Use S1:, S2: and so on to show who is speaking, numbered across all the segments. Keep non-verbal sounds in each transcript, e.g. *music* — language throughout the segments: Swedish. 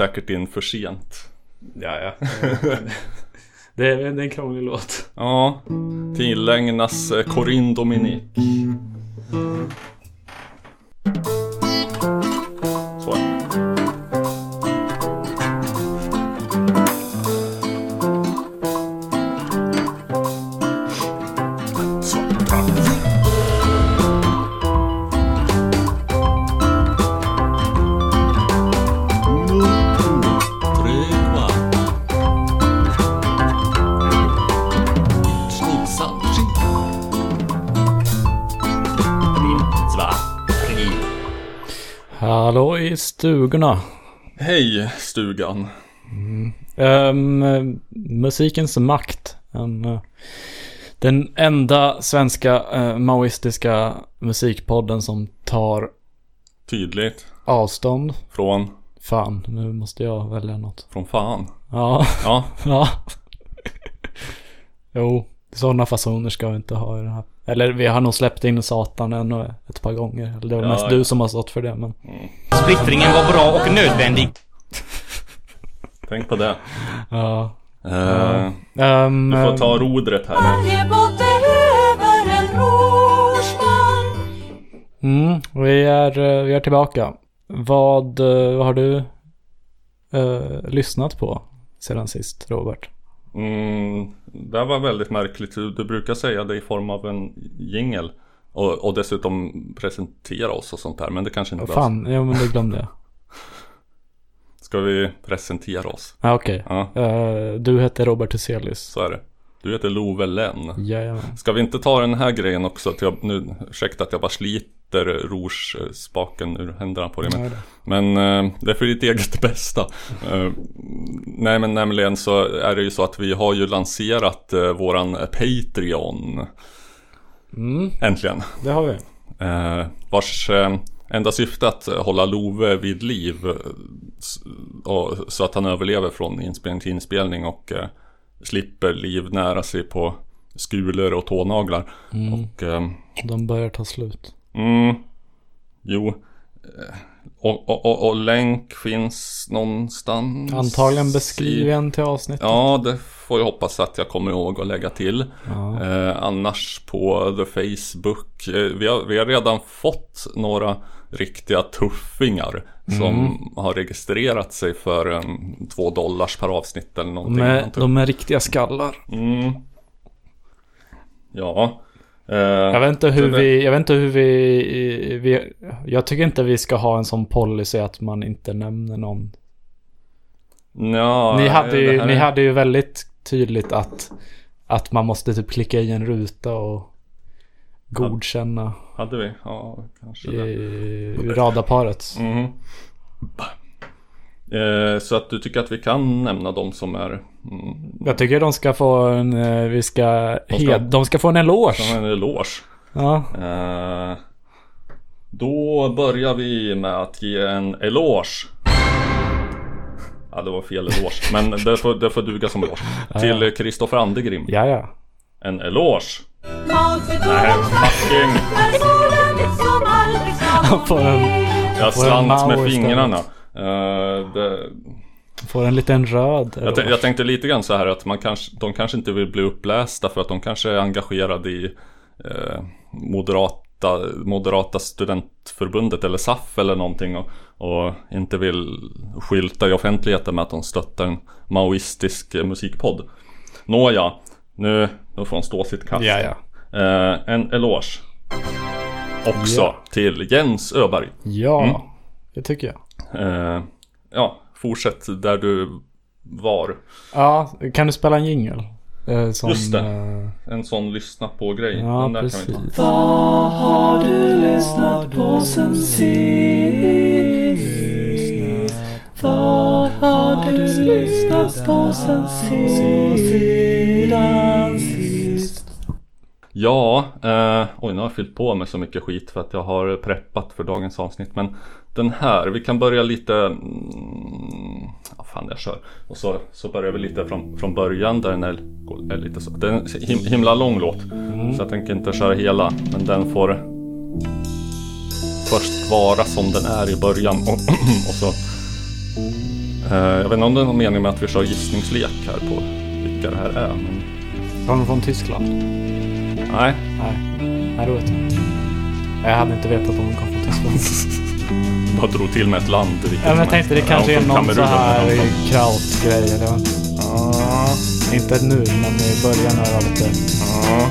S1: säkert in för sent.
S2: Ja, ja. *laughs* det, är, det är en krånglig låt.
S1: Ja, tillägnas eh, Corinne Dominique.
S2: Stugorna.
S1: Hej stugan.
S2: Ehm, musikens makt. En, eh, den enda svenska uh, maoistiska musikpodden som tar
S1: Tydligt.
S2: avstånd.
S1: Från,
S2: Fan, nu måste jag välja något.
S1: från fan.
S2: Ja,
S1: Ja, *laughs*
S2: ja. jo, sådana fasoner ska vi inte ha i det här. Eller vi har nog släppt in Satan ännu ett par gånger. Eller det var
S1: Ja,
S2: mest
S1: ja.
S2: du som har stått för det, men...
S3: Splittringen var bra och nödvändig. *laughs*
S1: tänk på det.
S2: Ja.
S1: Eh,
S2: Ehm,
S1: du får ta rodret här.
S2: Mm, vi är, eh, vi är tillbaka. Vad, eh, vad har du eh, lyssnat på sedan sist, Robert?
S1: Mm, det här var väldigt märkligt. Du, brukar säga det i form av en jingel. Och, och dessutom presentera oss och sånt där. Men det kanske inte
S2: Vad
S1: behövs.
S2: fan, ja men det glömde jag.
S1: Ska vi presentera oss?
S2: Ah, Okej.
S1: Ja,
S2: Eh, du heter Robert Hyselius.
S1: så är det. Du heter Love Lenn.
S2: Jajamän.
S1: Ska vi inte ta den här grejen också? Att jag, nu, ursäkta att jag bara sliter rouge-spaken ur händerna på dig. Men, men eh, det är för ditt eget *laughs* bästa. Eh, nej men nämligen så är det ju så att vi har ju lanserat våran Patreon.
S2: Mm,
S1: Äntligen.
S2: det har vi.
S1: Eh, vars eh, enda syfte att eh, hålla Love vid liv. eh, så att han överlever från inspelning till inspelning och eh, slipper livnära sig på skulor och tånaglar.
S2: Mm,
S1: Och eh,
S2: de börjar ta slut.
S1: mm, jo. eh, Och, och, och, och länk finns någonstans.
S2: Antagligen
S1: i-
S2: beskriven till avsnittet.
S1: Ja, det får jag hoppas att jag kommer ihåg att lägga till.
S2: Ja.
S1: Eh, annars på the Facebook. Eh, vi, har, vi har redan fått några riktiga tuffingar. Som har registrerat sig för en två dollars per avsnitt eller någonting.
S2: De, är, de är riktiga skallar.
S1: Mm. Ja. Eh,
S2: Jag vet inte hur
S1: det-
S2: vi, jag vet inte hur vi, vi, jag tycker inte vi ska ha en sån policy att man inte nämner någon.
S1: Ja,
S2: Ni hade
S1: det
S2: ju,
S1: här
S2: ni hade ju väldigt tydligt att, att man måste typ klicka i en ruta och godkänna
S1: Hade vi? Ja, kanske det.
S2: i radarparet.
S1: Mhm. Eh, så att du tycker att vi kan nämna de som är mm,
S2: Jag tycker de ska få en, eh, vi ska,
S1: De ska-
S2: hed, de ska få en eloge.
S1: har en eloge.
S2: Ja,
S1: Eh, då börjar vi med att ge en eloge. Ja, det var fel eloge. Men det får, det får duga som eloge. Till Kristoffer Andegrim.
S2: ja, ja.
S1: En eloge. Nej, fucking.
S2: På en-
S1: Jag
S2: en
S1: slant med fingrarna. Eh, det,
S2: Får en liten röd
S1: jag, tän- jag tänkte lite grann så här att man kanske, de kanske inte vill bli upplästa för att de kanske är engagerade i eh, moderata, moderata studentförbundet eller SAF eller någonting och, och inte vill skylta i offentligheten med att de stöttar en maoistisk eh, musikpodd. Nåja, nu, nu får de stå sitt kast.
S2: Ja, ja.
S1: Eh, en eloge. Också
S2: Ja.
S1: till Jens Öberg.
S2: Ja,
S1: Mm.
S2: det tycker jag.
S1: Eh, ja, fortsätt där du var.
S2: Ja, kan du spela en jingel? Eh, som,
S1: Just det.
S2: eh,
S1: En sån lyssna på grej.
S2: ja,
S1: Den där
S2: precis.
S1: kan vi ta.
S4: Vad har du lyssnat på sen sist? Vad har du lyssnat på sen sist?
S1: Ja, eh, oj nu har jag fyllt på med så mycket skit för att jag har preppat för dagens avsnitt. Men den här, vi kan börja lite... Mm, ja, fan jag kör. Och så, så börjar vi lite från, från början där den är, är lite så. Det är en him, himla lång låt. Så jag tänker inte köra hela. Men den får först vara som den är i början. Och, *clears throat* och så Eh, jag vet inte om det är någon mening med att vi kör gissningslek här på vilka det här är. Men...
S2: Kommer från Tyskland?
S1: Nej,
S2: Nej. Nej, då vet jag inte. Jag hade inte vetat om de kom från Tyskland. *laughs*
S1: bara drog till med ett land. vilket
S2: ja, men jag tänkte det kanske
S1: Ja,
S2: är
S1: från
S2: någon så
S1: Kamerun
S2: här
S1: eller
S2: krautgrej eller vad.
S1: Ja,
S2: Inte nu, men i början när det var lite
S1: ja.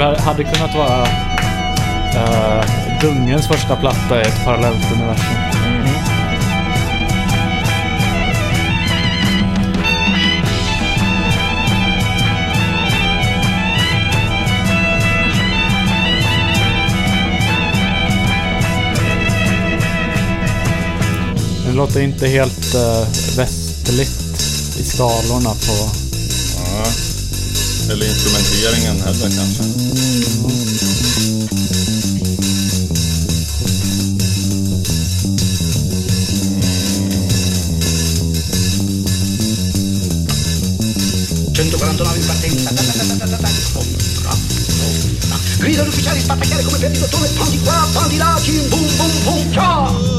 S2: det hade kunnat vara uh, Dungens första platta i ett parallellt universum. Mm. Det låter inte helt eh, uh, västligt i skalorna på...
S1: Ja. gitarren eller instrumenteringen heller kanske. ...149 in partenza.
S5: Grida gli ufficiali, spattacchiare come per il dottore, pondi qua, pondi là, cim, bum bum bum, ciao!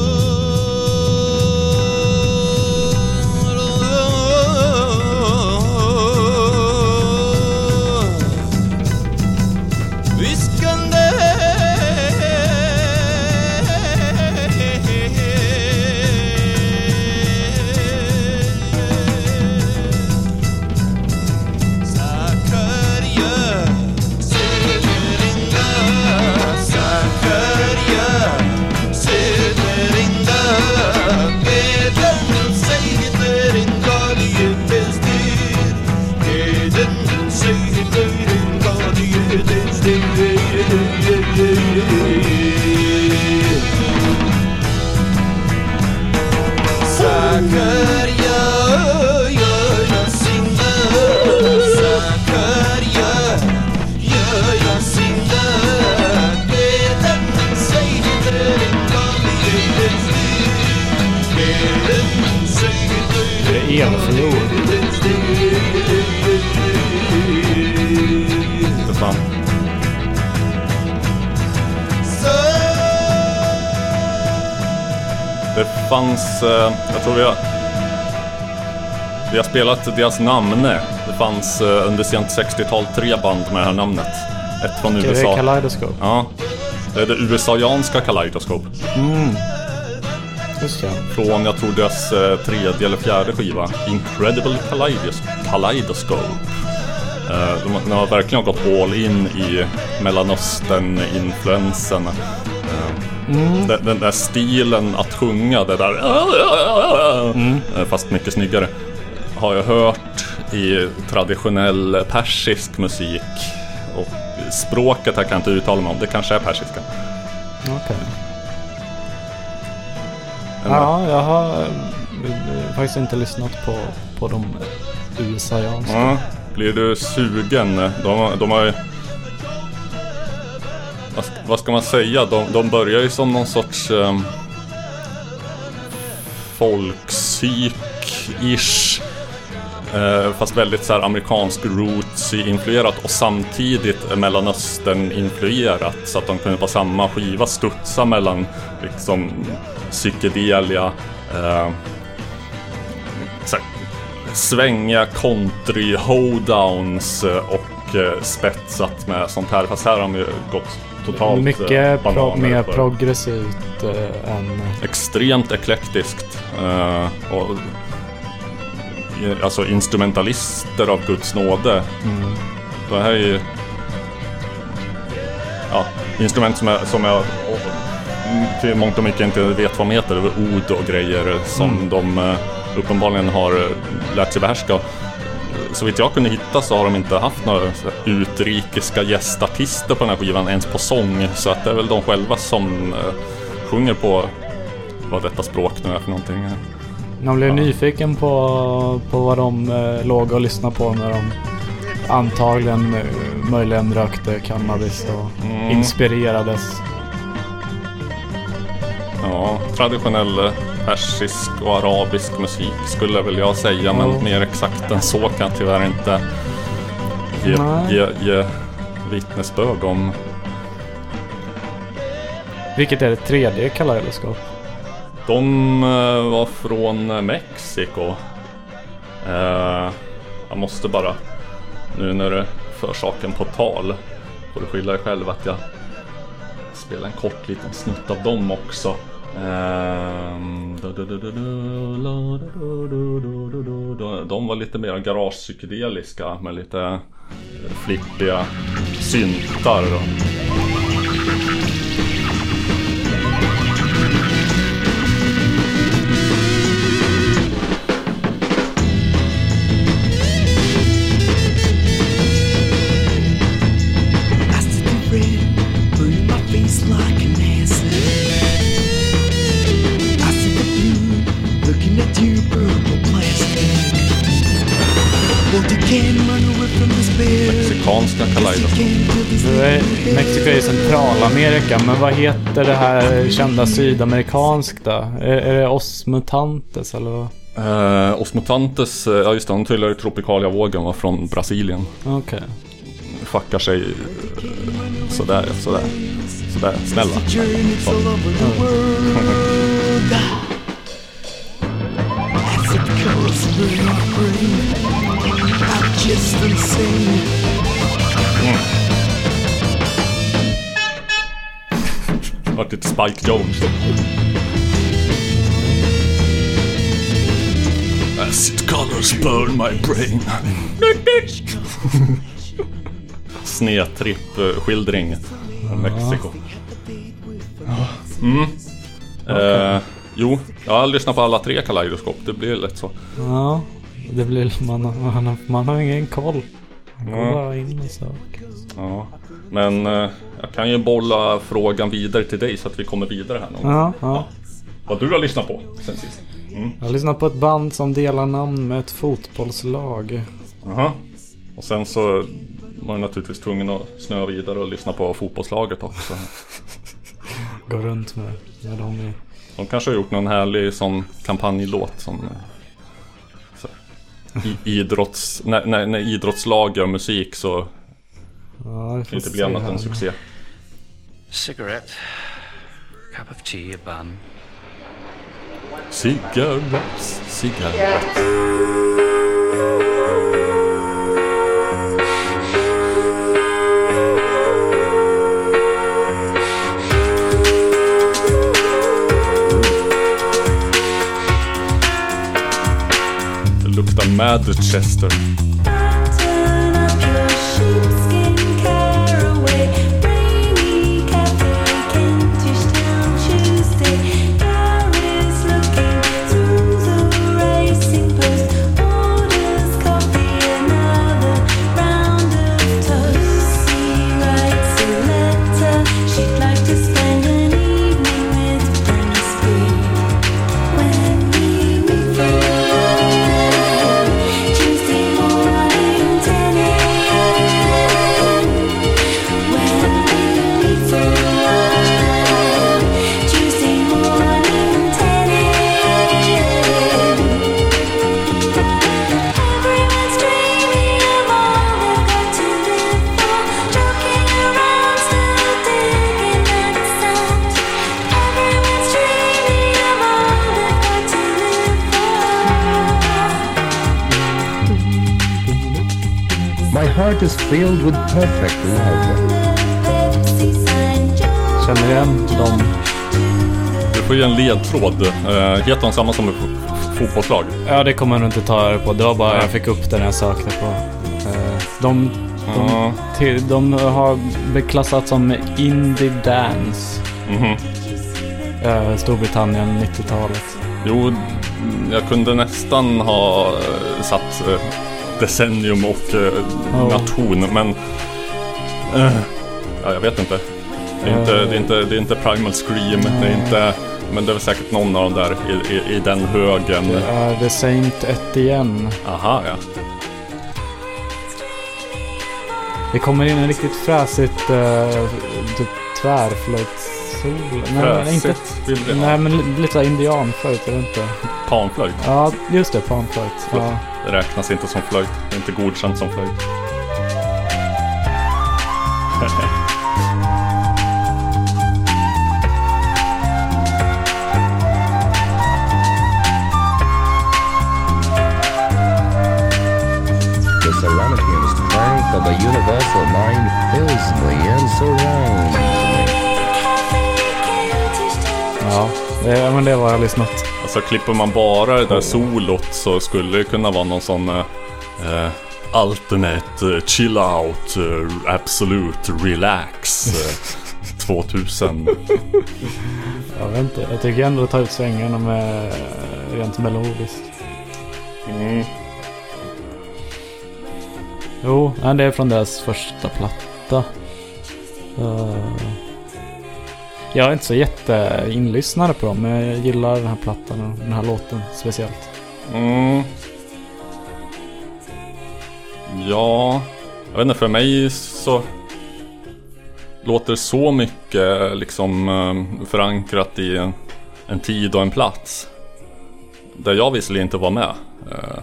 S2: Elfiol.
S1: Inte fan. Det fanns, eh, jag tror vi har... Vi har spelat deras namn. Det fanns eh, under sent 60-tal tre band med det här namnet. Ett från
S2: Är det
S1: USA.
S2: Kaleidoscope?
S1: Ja. Det är det USA-janska Kaleidoscope.
S2: Just ja.
S1: Från, jag tror deras eh, tredje eller fjärde skiva. Incredible Kaleidos Kaleidoscope. Eh, de, har- de har verkligen gått all in i Mellanöstern-influensen. Eh, den, den där stilen att sjunga, det där eh, fast mycket snyggare. Har jag hört i traditionell persisk musik. Och språket här kan jag inte uttala mig om, det kanske är persiska.
S2: Ja, jag har eh, faktiskt inte lyssnat på, på de USA-janska.
S1: Ja, blir du sugen? De, de har ju... Vad ska, vad ska man säga? De, de börjar ju som någon sorts... Um, folkpsyk-ish. Eh, fast väldigt så här amerikansk roots-influerat och samtidigt mellanöstern-influerat. Så att de kunde på samma skiva studsa mellan liksom psykedelia, eh, svänga country hoedowns eh, och eh, spetsat med sånt här. Fast här har de ju gått totalt eh,
S2: Mycket pro,
S1: bananer
S2: mer
S1: för-
S2: progressivt eh, än...
S1: Extremt eklektiskt. eh, och, alltså instrumentalister av Guds nåde. Det här är ju... Ja, instrument som är, som är till mångt och mycket inte vet vad de heter, över ord och grejer som de eh, uppenbarligen har eh, lärt sig behärska. Så vitt jag kunde hitta så har de inte haft några utrikiska gästartister på den här skivan ens på sång. Så att det är väl de själva som eh, sjunger på vad detta språk nu är för någonting.
S2: Man blev nyfiken på, på vad de eh, låg och lyssnade på när de antagligen möjligen rökte cannabis och
S1: Mm.
S2: inspirerades.
S1: Ja, traditionell eh, persisk och arabisk musik skulle väl jag säga, men mer exakt än så kan jag tyvärr inte ge, ge, ge vittnesbörd om.
S2: Vilket är det tredje kaleidoskop?
S1: De eh, var från eh, Mexiko. Jag måste bara, nu när du för saken på tal, får du skylla dig själv att jag spelar en kort liten snutt av dem också. De var lite mer garagepsykedeliska med lite eh, flippiga syntar.
S2: Då. Centralamerika, men vad heter det här kända sydamerikansk då? Är, är det Os Mutantes eller vad?
S1: Eh, Osmotantes, eh, ja just det, de tillhör Tropicalia-vågen var från Brasilien.
S2: Okej.
S1: Fuckar sig eh, sådär, sådär, sådär, snälla.
S6: over
S1: Vart lite Spike Jones. Acid colors burn my brain. *laughs* Snedtripp-skildring om Mexiko. Mm. Eh, jo, jag har lyssnat på alla tre kaleidoskop. Det blir lätt så.
S2: Ja, det blir... Man, man, man har ingen koll. Man går bara in och söker.
S1: Ja. Men eh, jag kan ju bolla frågan vidare till dig så att vi kommer vidare här någon gång.
S2: Ja, ja.
S1: Vad du har lyssnat på sen sist.
S2: Jag har lyssnat på ett band som delar namn med ett fotbollslag.
S1: Jaha. Och sen så var jag naturligtvis tvungen att snöa vidare och lyssna på fotbollslaget också. *laughs*
S2: Går runt med, med dem i...
S1: De kanske har gjort någon härlig sån kampanjlåt som eh, så, i, idrotts, när, när, när idrottslag gör musik så
S2: Ja, vi
S1: kan det inte bli annat
S2: här.
S1: än succé.
S7: Cigarette, cup of tea, a bun.
S1: Cigarettes, cigarettes. Det luktar Manchester.
S8: Heart is filled with perfect love.
S2: Känner igen dem.
S1: Du får ge en ledtråd. Uh, heter de samma som ett fo- fotbollslag?
S2: Ja, det kommer jag nog inte ta det på. Det var bara jag fick upp det när jag sökte på. Eh, De, de,
S1: Ja.
S2: till, de har beklassats som indie dance.
S1: Mhm.
S2: eh, Storbritannien 90-talet.
S1: Jo, jag kunde nästan ha satt decennium och eh, nation, men... Eh, ja, jag vet inte. Det är inte, det är inte, det är inte Primal Scream, det är inte... Men det är väl säkert någon av dem där i, i, i den högen.
S2: Det är The Saint Etienne.
S1: Aha, ja.
S2: Det kommer in en riktigt fräsigt uh, typ tvärflöjtsol. Nej, inte... Nej, men li- lite såhär indianflöjt, jag vet inte.
S1: Panflöjt.
S2: Ja, just det, panflöjt. Ja.
S1: Det räknas inte som flöjt. Det är inte godkänt som flöjt.
S8: The Serenity strength of the universal mind fills me and surrounds me.
S2: Ja, det, men det var jag lyssnat.
S1: Alltså klipper man bara det där solot så skulle det kunna vara någon sån eh, eh, Ultimate eh, chill out eh, absolute relax eh, *laughs* 2000.
S2: Jag vet inte. Jag tycker ändå det tar ut svängarna med rent melodiskt.
S1: Mm.
S2: Jo, det är från deras första platta. Eh, jag är inte så jätteinlyssnare på dem, men jag gillar den här plattan och den här låten speciellt.
S1: Mm. Ja, jag vet inte för mig så låter så mycket liksom ehm, förankrat i en, en tid och en plats. Där jag visserligen inte var med. Eh,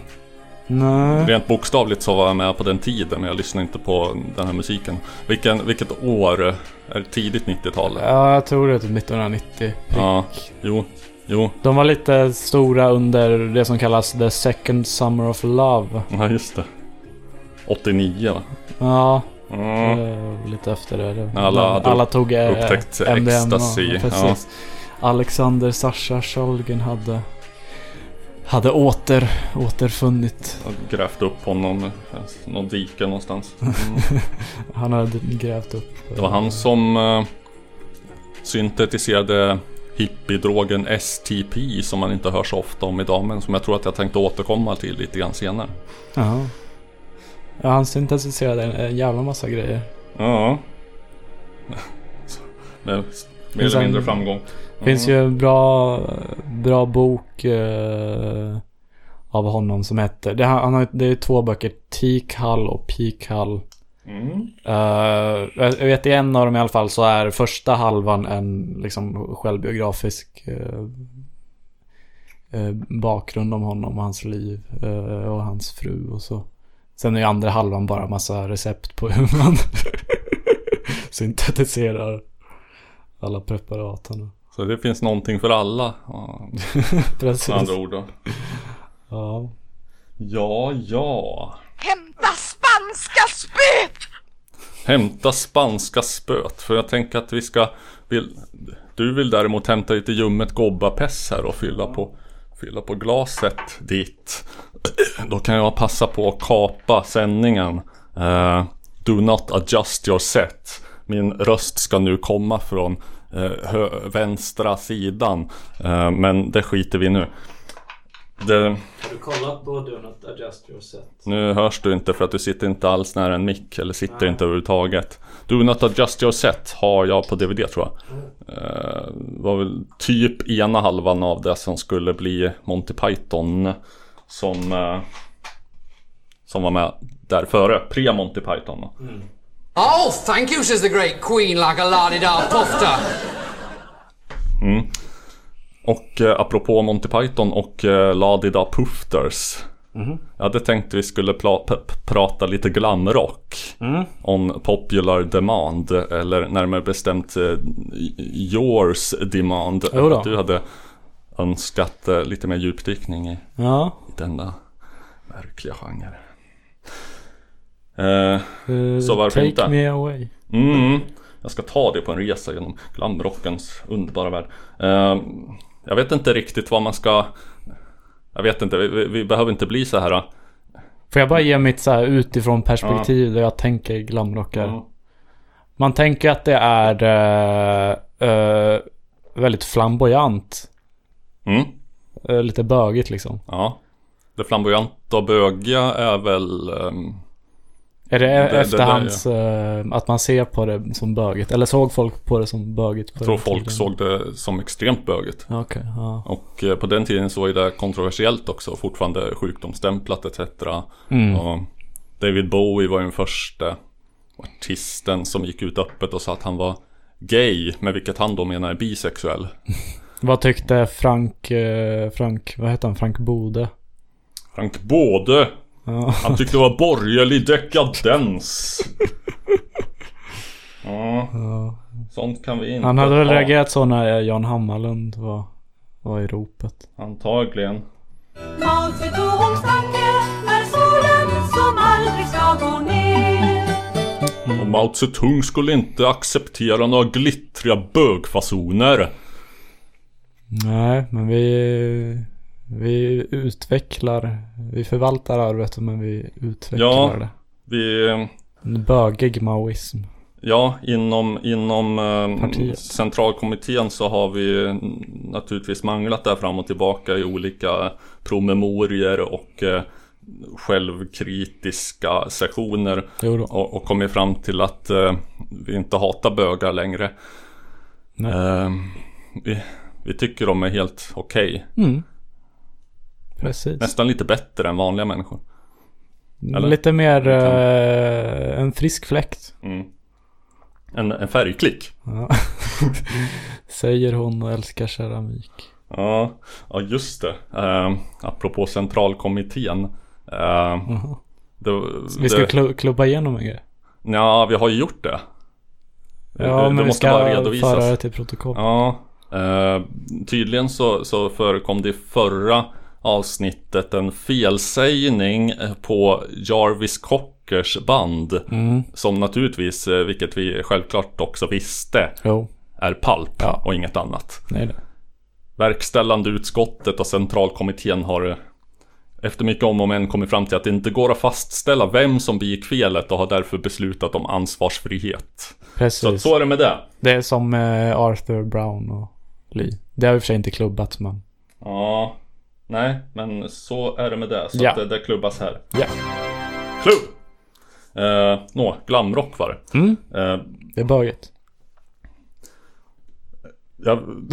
S2: Nej.
S1: Rent bokstavligt så var jag med på den tiden jag lyssnade inte på den här musiken. Vilken, vilket år? Är det tidigt 90-tal?
S2: Ja, jag tror det är typ 1990.
S1: Ja, jo, jo.
S2: De var lite stora under det som kallas The Second Summer of Love.
S1: Ja, just det. 89 va?
S2: Ja,
S1: Mm.
S2: lite efter det.
S1: Alla
S2: de,
S1: hade
S2: alla tog eh,
S1: upptäckt
S2: MDMA.
S1: ecstasy,
S2: Ja, precis. Alexander Sasha Shulgin hade hade åter, återfunnit.
S1: Jag grävt upp honom i någon dike någonstans. Mm. *laughs*
S2: Han hade grävt upp. eh,
S1: Det var han som uh, syntetiserade hippiedrogen STP som man inte hör så ofta om idag men som jag tror att jag tänkte återkomma till lite grann senare.
S2: Ja. ja, han syntetiserade en, en jävla massa grejer.
S1: Ja. *laughs* Med mer eller mindre framgång.
S2: Finns ju en bra, bra bok eh, av honom som heter, det, han har, det är två böcker, Teak Hall och Peak Hall.
S1: Mm.
S2: Eh, jag vet i en av dem i alla fall så är första halvan en liksom självbiografisk eh, eh, bakgrund om honom och hans liv och hans fru och så. Sen är ju andra halvan bara massa recept på hur man *laughs* syntetiserar alla preparaten.
S1: Så det finns någonting för alla. *laughs*
S2: Precis.
S1: med andra ord då.
S2: Ja.
S1: Ja, ja.
S9: Hämta spanska spöt!
S1: Hämta spanska spöt. För jag tänker att vi ska... Vill, du vill däremot hämta lite ljummet gobbapess här och fylla på, fylla på glaset ditt. Då kan jag passa på att kapa sändningen. Eh, do not adjust your set. Min röst ska nu komma från eh, vänstra sidan. Eh, men det skiter vi nu. Det,
S2: Har du kollat på Do Not Adjust Your Set?
S1: nu hörs du inte för att du sitter inte alls nära en mick eller sitter inte överhuvudtaget. Do Not Adjust Your Set har jag på DVD tror jag. Eh, var väl typ ena halvan av det som skulle bli Monty Python som eh, som var med där före, pre-Monty Python.
S10: Oh, thank you, says the great queen, like a la-di-da pufter.
S1: Mm. Och eh, apropå Monty Python och eh, Ladida Pufters. Jag hade tänkt vi skulle prata lite glamrock. On popular demand. Eller närmare bestämt eh, yours demand. Att du hade önskat eh, lite mer djupdykning i,
S2: Ja.
S1: i denna märkliga genre. Eh,
S2: Eh,
S1: Så varför
S2: take
S1: inte?
S2: me away.
S1: Mm. Jag ska ta det på en resa genom glamrockens underbara värld. Eh, jag vet inte riktigt vad man ska... Jag vet inte, vi, vi, vi behöver inte bli så här.
S2: Får jag bara ge mitt så här utifrån perspektiv där jag tänker glamrockar. Man tänker att det är... eh, väldigt flamboyant.
S1: Mm.
S2: Eh, Lite bögigt liksom.
S1: Ja. Det flamboyanta och bögiga är väl... ehm,
S2: Är det,
S1: Det- det
S2: efter
S1: där,
S2: hans, eh, att man ser på det som bögigt? Eller såg folk på det som bögigt? på
S1: jag tror folk
S2: tiden?
S1: såg det som extremt bögigt.
S2: Okej, ja.
S1: Och eh, på den tiden så var det kontroversiellt också, fortfarande sjukdomsstämplat etc.
S2: Mm.
S1: David Bowie var ju den första artisten som gick ut öppet och sa att han var gay, med vilket han då menar är bisexuell. *laughs*
S2: Vad tyckte Frank, eh, Frank, vad heter han? Frank Bode?
S1: Frank Både
S2: Ja.
S1: Han tyckte det var borgerlig dekadens. Ja,
S2: Ja.
S1: sånt kan vi inte
S2: Han hade väl
S1: ha.
S2: reagerat så när Jan Hammarlund var, var i ropet.
S1: Antagligen.
S11: Mao Zedongs tanke är solen som aldrig ska gå ner
S1: Och Mao Zedong skulle inte acceptera några glittriga bögfasoner.
S2: Nej, men vi, vi utvecklar, vi förvaltar arvet men vi utvecklar
S1: Ja,
S2: det.
S1: vi...
S2: En bögig maoism.
S1: Ja, inom, inom eh,
S2: Partiet.
S1: centralkommittén så har vi naturligtvis manglat där fram och tillbaka i olika promemorier och eh, självkritiska sessioner. Och, och kommit fram till att eh, vi inte hatar bögar längre. Eh, vi, vi tycker de är helt okej.
S2: Mm. Precis.
S1: Nästan lite bättre än vanliga människor. eller?
S2: Lite mer eh, en frisk fläkt.
S1: Mm. En, en färgklick.
S2: Ja. *laughs* Säger hon och älskar keramik.
S1: Ja, ja just det. Uh, apropå centralkommittén. Uh, det,
S2: Vi ska
S1: det,
S2: klu- klubba igenom en grej.
S1: Ja, vi har ju gjort det.
S2: Ja, men vi
S1: måste
S2: ska
S1: bara redovisas.
S2: föra det till protokoll.
S1: Ja, eh, tydligen så, så förekom det i förra avsnittet en felsägning på Jarvis Cockers band.
S2: Mm.
S1: Som naturligtvis, eh, vilket vi självklart också visste,
S2: Jo.
S1: är palp
S2: Ja.
S1: och inget annat.
S2: Nej det.
S1: Verkställande utskottet och centralkommittén har eh, efter mycket om och men kommit fram till att det inte går att fastställa vem som begick felet och har därför beslutat om ansvarsfrihet.
S2: Precis.
S1: Så, så är det med det.
S2: Det är som eh, Arthur Brown och Lee. Det har i och för sig inte klubbats men.
S1: Ja, nej, men så är det med det. Så
S2: Ja.
S1: att det, det klubbas här.
S2: Ja.
S1: Klubb! Eh, Nå, glamrock var det.
S2: Mm.
S1: Eh,
S2: Det är böget.
S1: jag, *laughs*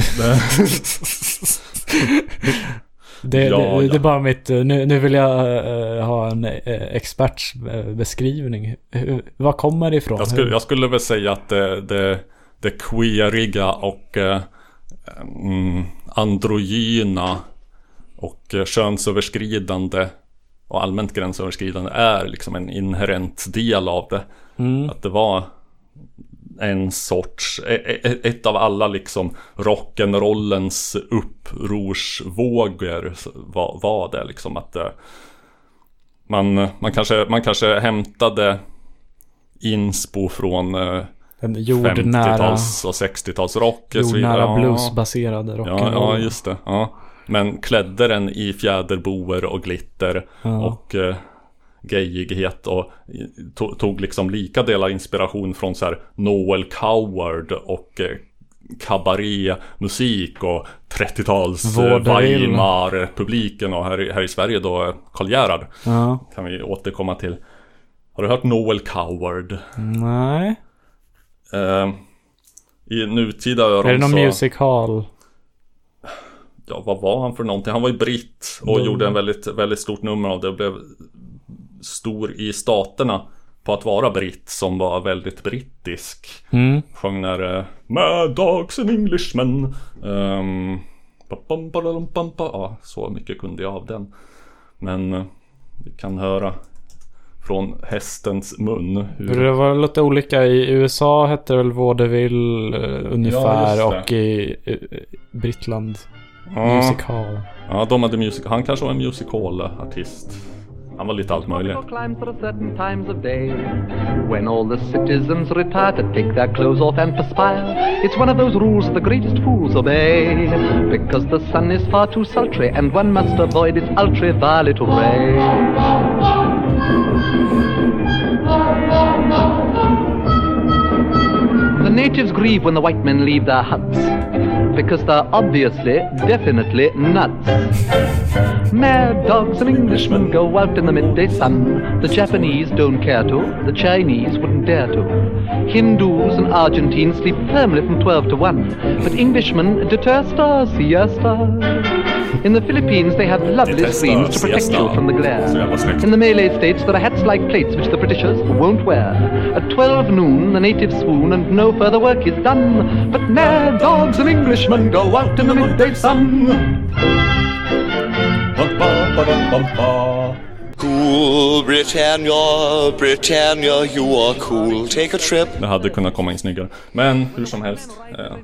S2: Det,
S1: Ja,
S2: det,
S1: ja.
S2: det är bara mitt, eh, nu, nu vill jag eh, ha en eh, experts beskrivning. Hur, vad kommer det ifrån?
S1: jag, skulle, jag skulle väl säga att det, det, det queeriga och mm, androgyna och eh, könsöverskridande och allmänt gränsöverskridande är liksom en inherent del av det.
S2: Mm.
S1: Att det var en sorts, e- e- ett av alla liksom rock'n'rollens upprorsvågor var, var det liksom att det, man, man, kanske, man kanske hämtade inspo från eh,
S2: Den jordnära,
S1: 50-tals och 60-tals rock och så vidare.
S2: jordnära
S1: Ja.
S2: bluesbaserade
S1: Ja,
S2: rock'n'roll.
S1: ja, just det. Ja. Men klädde den i fjäderboer och glitter
S2: Ja.
S1: och eh, gayighet och i- to- tog liksom lika delar inspiration från så här Noel Coward och eh, kabarémusik och 30-tals eh. Weimar-publiken och här, i- här i Sverige då eh, Karl Gerhard.
S2: Ja.
S1: Kan vi återkomma till. Har du hört Noel Coward?
S2: Nej.
S1: Eh, I nutida öron
S2: Är det någon
S1: så...
S2: music hall?
S1: Ja, vad var han för någonting? Han var ju britt och
S2: Mm.
S1: gjorde en väldigt, väldigt stort nummer av det och blev stor i staterna på att vara britt som var väldigt brittisk.
S2: Mm.
S1: Sjöng när uh, Mad Dogs and Englishmen. Um. Ja, så mycket kunde jag av den. Men eh, vi kan höra från hästens mun. Hur...
S2: Det var lite olika. I USA hette det väl vaudeville eh, ungefär
S1: Ja,
S2: och i eh, Brittland
S1: Ja.
S2: music hall.
S1: Ja, de hade music. Han kanske var en music hall-artist. Han var lite allt möjligt.
S12: climbs at certain times of day when all the citizens retire to take their clothes off and perspire. It's one of those rules the greatest fools obey because the sun is far too sultry and one must avoid its ultraviolet ray. The natives grieve when the white men leave their huts. Because they're obviously, definitely nuts. Mad dogs and Englishmen go out in the midday sun. The Japanese don't care to, the Chinese wouldn't dare to. Hindus and Argentines sleep firmly from 12 to 1, but Englishmen detesta siesta. In the Philippines, they have lovely screens to protect you from the glare.
S1: Så jävla snyggt.
S12: In the Malay states, there are hats like plates which the Britishers won't wear. At 12 noon, the natives swoon and no further work is done. But mad dogs and Englishmen go out in the midday sun.
S13: Cool Britannia, Britannia, you are cool. Take a trip.
S1: Det hade kunnat komma in snyggare. Men hur som helst. Eh,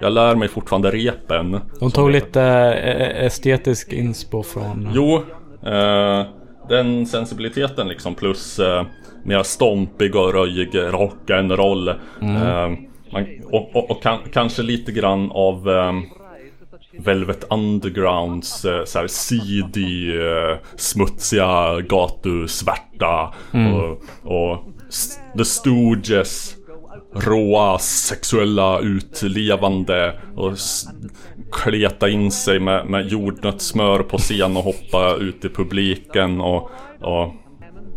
S1: jag lär mig fortfarande repen.
S2: De tog lite eh, estetisk inspo från...
S1: Jo, eh, den sensibiliteten liksom plus eh, mer stompig och röjig rock'n'roll.
S2: Mm.
S1: Eh, man, och och, och kan, kanske lite grann av eh, Velvet Undergrounds eh, så här seedy, eh, smutsiga gatusvärta
S2: Mm.
S1: och, och The Stooges råa sexuella utlevande och kleta in sig med, med jordnötssmör på scen och hoppa ut i publiken och, och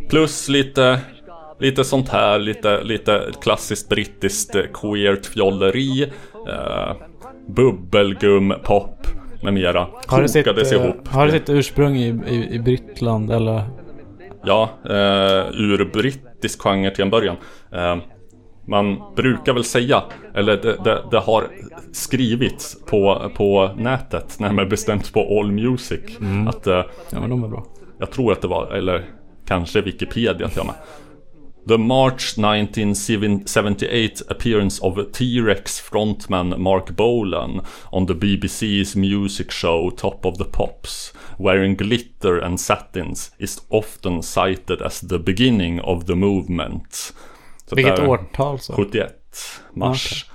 S1: plus lite Lite sånt här, lite, lite klassiskt brittiskt queert fjolleri eh, Bubbelgum, pop med mera
S2: Har det sitt,
S1: Kokades
S2: eh,
S1: ihop
S2: har det sitt ursprung i, i, i Britland eller?
S1: Ja, eh, ur brittisk genre till en början. Eh, man brukar väl säga, eller det, det, det har skrivits på, på nätet, närmare bestämt på All Music,
S2: Mm.
S1: att eh,
S2: Ja men de är bra.
S1: jag tror att det var, eller kanske Wikipedia till och med. The March 1978 appearance of T-Rex frontman Mark Bolan on the BBC's music show Top of the Pops, wearing glitter and satins, is often cited as the beginning of the movement. Så
S2: Vilket
S1: där-
S2: årtal så?
S1: 71 mars.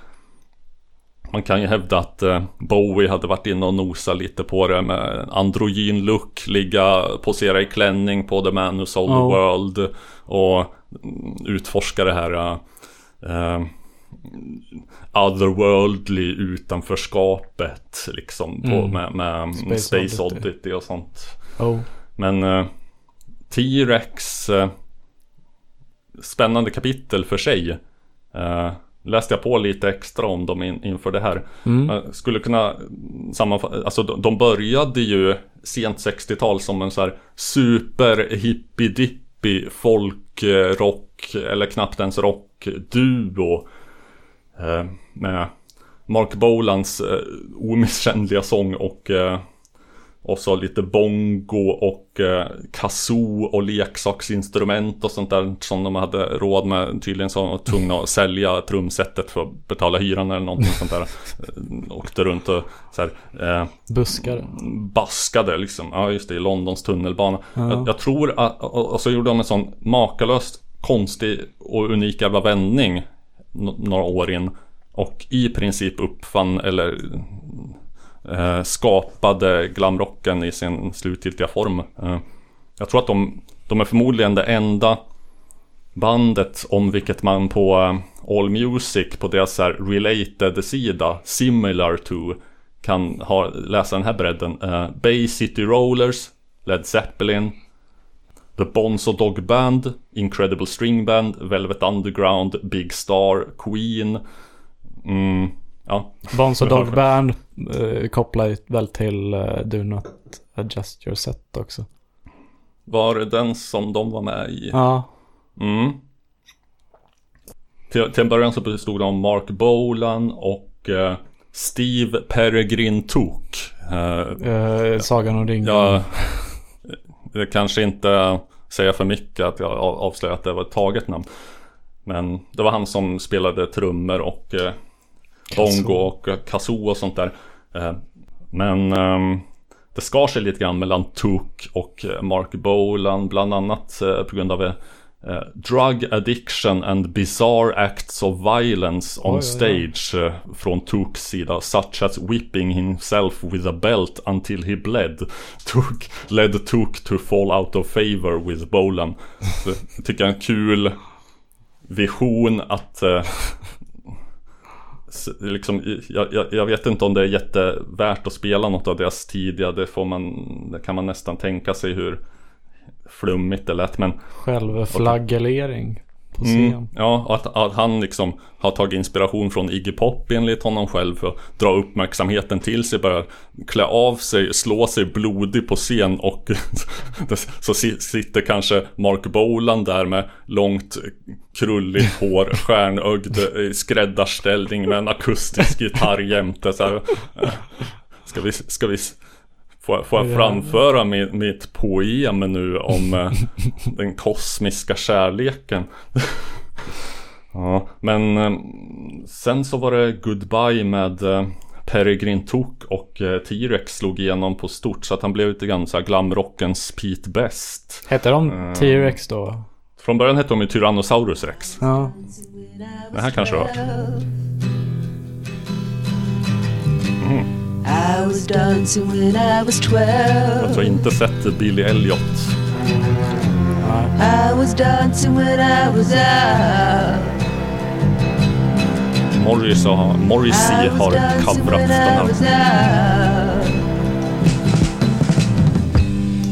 S1: Man kan ju hävda att eh, Bowie hade varit inne och nosat lite på det med androgyn look, ligga, posera i klänning på The Man Who Sold
S2: Ja.
S1: the World och utforska det här eh, eh, otherworldly utanförskapet liksom på,
S2: Mm.
S1: med, med
S2: Space
S1: Space,
S2: Oddity.
S1: Oddity. och sånt.
S2: Oh.
S1: Men eh, T-Rex eh, Spännande kapitel för sig eh, Läste jag på lite extra om dem in, inför det här
S2: Mm.
S1: Skulle kunna sammanfatta Alltså de, de började ju Sent 60-tal som en så här Super hippie, Folkrock eh, Eller knappt ens rockduo eh, Med Mark Bolans eh, omisskännliga sång och eh, och så lite bongo och eh, kazoo och leksaksinstrument och sånt där som de hade råd med. Tydligen så var de tvungna att sälja trumsetet för att betala hyran eller någonting sånt där. Eh, Åkte runt och så här, eh,
S2: Buskar.
S1: baskade liksom. Ja just det, i Londons tunnelbana.
S2: Ja.
S1: Jag, jag tror att, och, och så gjorde de en sån makalöst konstig och unik jävla vändning några år in. Och i princip uppfann eller eh, skapade glamrocken i sin slutgiltiga form. Eh, jag tror att de, de är förmodligen det enda bandet om vilket man på eh, All Music på deras så här related sida, similar to, kan ha, läsa den här bredden. Eh, Bay City Rollers, Led Zeppelin, The Bonzo Dog Band, Incredible String Band, Velvet Underground, Big Star, Queen. Mm, ja.
S2: Bonzo *laughs* Dog Band eh, kopplar väl till eh, Do Not Adjust Your Set också.
S1: Var det den som de var med i?
S2: Ja.
S1: Mm. Till, till en början så bestod det av Mark Bolan och eh, Steve Peregrine Took. Eh,
S2: Eh, Sagan om ringen.
S1: jag, *laughs* det kanske inte säger för mycket att jag av- avslöjar att det var ett taget namn. Men det var han som spelade trummor och eh, bongo och eh, kazoo och sånt där. Eh, men ehm, det skar sig lite grann mellan Took och eh, Mark Bolan bland annat eh, på grund av eh, eh, drug addiction and bizarre acts of violence on
S2: oj.
S1: stage eh, från Tooks sida such as whipping himself with a belt until he bled Took led Took to fall out of favor with Bolan Så jag tycker jag är en kul vision att eh, liksom, jag, jag, jag vet inte om det är jättevärt att spela något av deras tidiga. Det, får man, det kan man nästan tänka sig hur flummigt det lät. Men
S2: Självflagellering på scen.
S1: Mm, ja, att, att han liksom har tagit inspiration från Iggy Pop enligt honom själv för att dra uppmärksamheten till sig, börjar klä av sig, slå sig blodig på scen och *laughs* så si- sitter kanske Mark Bolan där med långt krulligt hår, *laughs* stjärnögd i skräddarställning med en akustisk gitarr jämte så här. *laughs* Ska vi, ska vi Får, jag- får jag
S2: Ja.
S1: framföra mitt, mitt poem nu om eh, *laughs* den kosmiska kärleken? *laughs* ja, men eh, sen så var det Goodbye med eh, Peregrine Took och T-Rex slog igenom på stort så att han blev lite grann så här glamrockens Pete Best.
S2: Hette de T-Rex då?
S1: Från början hette de ju Tyrannosaurus Rex.
S2: Ja.
S1: Det här kanske du har hört?
S14: I was dancing when I was
S1: Jag
S14: 12.
S1: tror inte sett Billy Elliot.
S14: I was dancing when I was out.
S1: Morris har, Morrissey har coverat den här.
S14: out.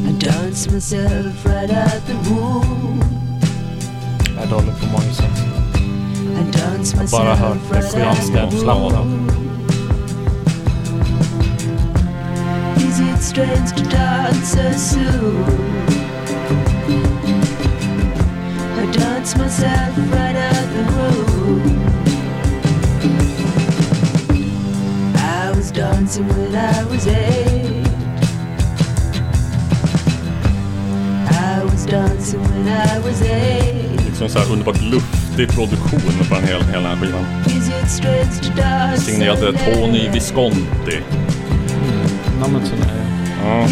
S14: I danced myself right out the womb.
S2: Jag är dålig på
S14: danced
S2: Jag har bara hört
S14: myself strange to dance so soon? I dance myself right out the room. I was dancing when I was eight. I was dancing when I was eight.
S1: Liksom så här underbart luftig produktion på den hela, hela skivan. Signerade Tony? Visconti.
S2: Namnet känner jag.
S1: Ja.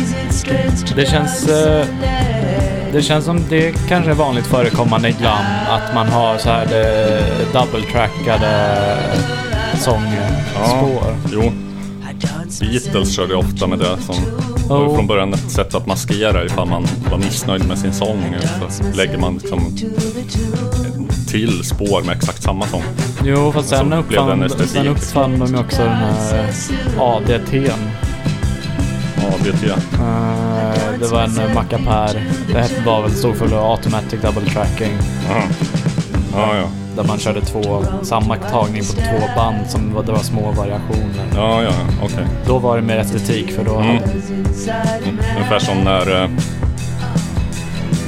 S2: Det känns... eh? Det känns som det kanske är vanligt förekommande i glam att man har så här eh, double-trackade sångspår.
S1: Jo. Beatles körde ofta med det som
S2: Oh.
S1: från början ett sätt att maskera ifall man var missnöjd med sin sång. Så lägger man liksom till spår med exakt samma sång.
S2: Jo, fast sen
S1: Så
S2: uppfann, sen uppfann de ju också den här ADT'n.
S1: Ja, det är
S2: Eh, det var en uh, mackapär. Det hette- var väl stod för Automatic Double Tracking.
S1: Ja, ja.
S2: Där man körde två, samma tagning på två band som det var små variationer.
S1: Ja, ja, okej.
S2: Då var det mer estetik för då
S1: Mm.
S2: hade...
S1: Ungefär som när eh,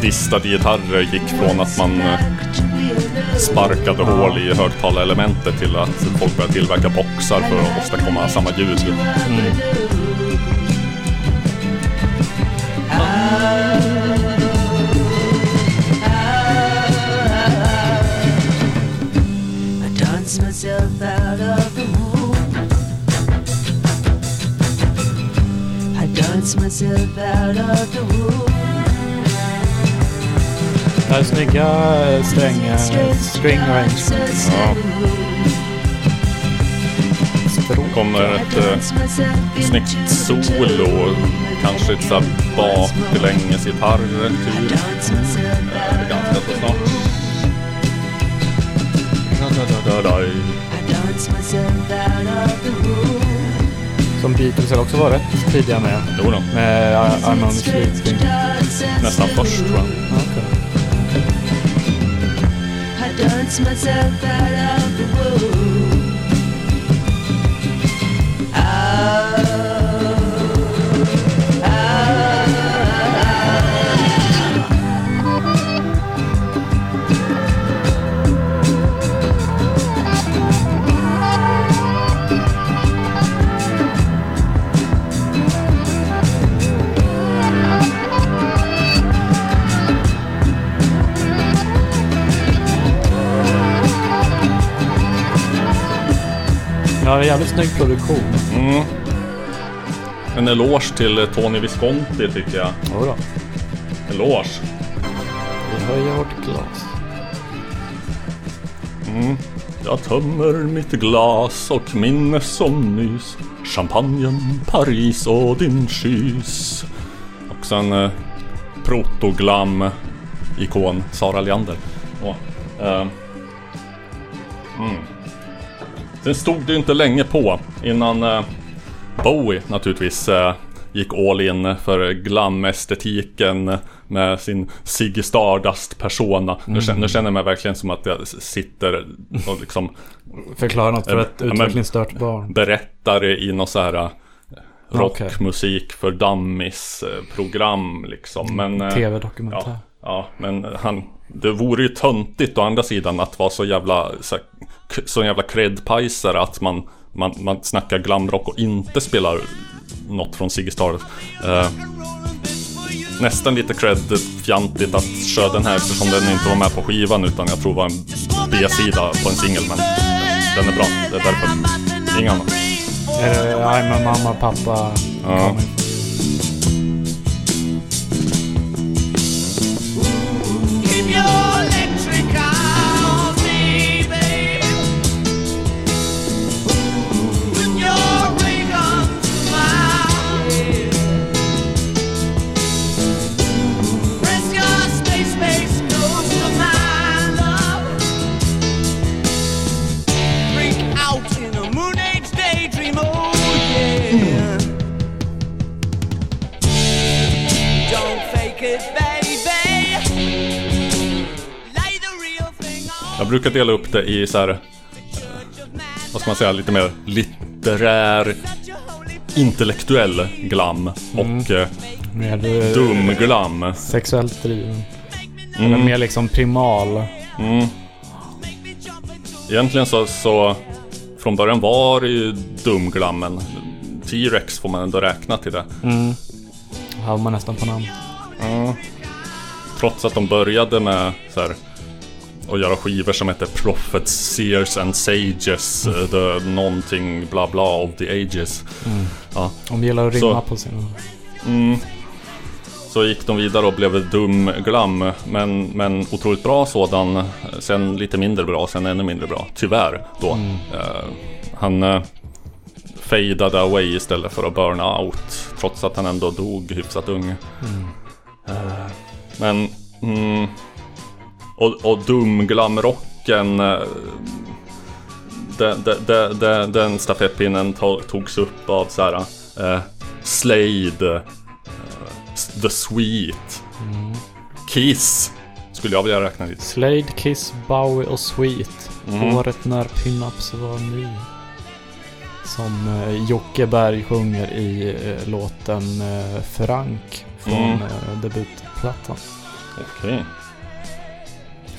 S1: distade gitarrer gick från att man eh, sparkade hål i högtalarelementet till att folk började tillverka boxar för att åstadkomma samma ljud.
S14: I dance myself out of the womb.
S2: Det här är snygga eh, strängar, string arrangements.
S1: Ja. kommer ett eh, snyggt solo, kanske ett sånt baklängesgitarr typ. Eh, ganska så snart.
S14: Myself out of the womb.
S2: Som Beatles har också varit tidiga med.
S1: Jo då.
S2: Med I- I'm only sleeping.
S1: Nästan först tror jag.
S14: I dance myself out of the womb.
S2: Ja, det är jävligt snygg produktion.
S1: Mm. En eloge till eh, Tony Visconti tycker jag.
S2: Jodå.
S1: Eloge.
S2: Vi höjer vårt glas.
S1: Mm. Jag tömmer mitt glas och minnes som nys Champagnen, Paris och din kyss Och sen eh, protoglam-ikon Sara Leander. Åh, eh, mm. Den stod det ju inte länge på innan eh, Bowie naturligtvis eh, gick all in för glam-estetiken med sin Ziggy Stardust-persona. Nu,
S2: Mm.
S1: känner, nu känner jag mig verkligen som att jag sitter och liksom
S2: Förklara något för
S1: eh,
S2: ett utvecklingsstört barn.
S1: Berättare i något så här rockmusik för dummies eh, program liksom. Men,
S2: TV-dokumentär.
S1: Ja, ja, men han... Det vore ju töntigt å andra sidan att vara så jävla... Så, här, k- så jävla credpajsare att man, man, man snackar glamrock och inte spelar något från Ziggy. Eh, nästan lite cred-fjantigt att köra den här eftersom den inte var med på skivan utan jag tror var en B-sida på en singel. Men den är bra, det är därför. Inga annat.
S2: Är det I'm a mamma, pappa?
S1: Ja.
S14: Keep your
S1: Jag brukar dela upp det i så här, vad ska man säga, lite mer litterär, intellektuell glam och eh,
S2: Med, eh,
S1: dum glam.
S2: Sexuellt driven.
S1: Mm.
S2: Eller mer liksom primal.
S1: Mm. Egentligen så, så från början var det ju dumglammen. T-Rex får man ändå räkna till det.
S2: Mm. Har man nästan på namn.
S1: Ja. Trots att de började med så här, att göra skivor som heter Prophets, Seers and Sages, eh, the någonting bla bla of the ages.
S2: Mm.
S1: Ja.
S2: De gillar att rimma
S1: Så-
S2: på sina...
S1: Mm. Så gick de vidare och blev dum glam, men, men otroligt bra sådan. Sen lite mindre bra, sen ännu mindre bra. Tyvärr då.
S2: Mm.
S1: Eh, han uh, fejdade away istället för att burna out. Trots att han ändå dog hyfsat ung.
S2: Mm.
S1: Eh, men... Mm, och, och dumglamrocken... eh, Den, den, den, den, stafettpinnen to, togs upp av så här, eh, Slade, eh, The Sweet,
S2: Mm.
S1: Kiss. Skulle jag vilja räkna dit.
S2: Slade, Kiss, Bowie och Sweet.
S1: Mm.
S2: Året när Pinups var ny. Som eh, Jocke Berg sjunger i eh, låten eh, Frank från
S1: Mm.
S2: eh, debutplattan.
S1: Okej.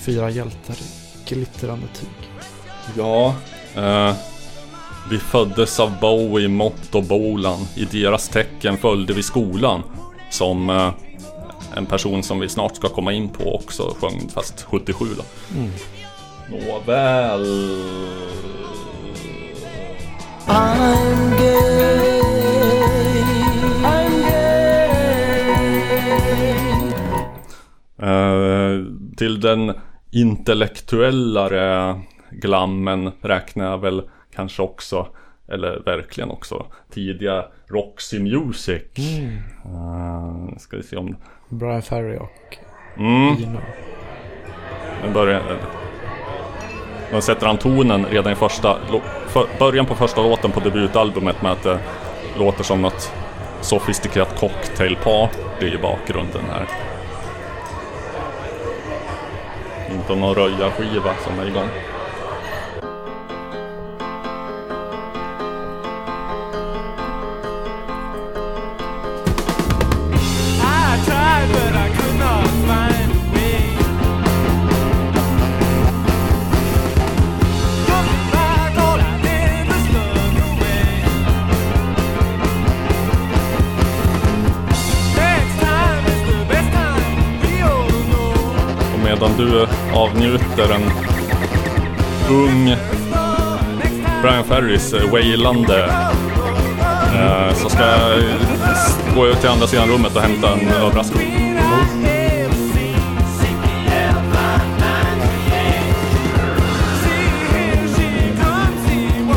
S2: Fyra hjältar i glittrande tyg.
S1: Ja. Eh, vi föddes av Bowie, Mott och Bolan. I deras tecken följde vi skolan. Som eh, en person som vi snart ska komma in på också sjöng, fast 77 då.
S2: Mm.
S1: Nåväl.
S14: I'm gay. I'm
S1: Eh, till den intellektuellare glammen räknar jag väl kanske också, eller verkligen också, tidiga Roxy Music.
S2: Mm.
S1: Eh, ska vi se om...
S2: Brian Ferry och
S1: Mm.
S2: Eno.
S1: Nu börjar... Nu sätter han tonen redan i första... För, början på första låten på debutalbumet med att det låter som något sofistikerat cocktailparty i bakgrunden här. Inte någon röjarskiva som är igång.
S14: I tried, but I could not find
S1: medan du avnjuter en ung Brian Ferris wailande eh, eh så ska jag gå ut till andra sidan rummet och hämta en överraskning.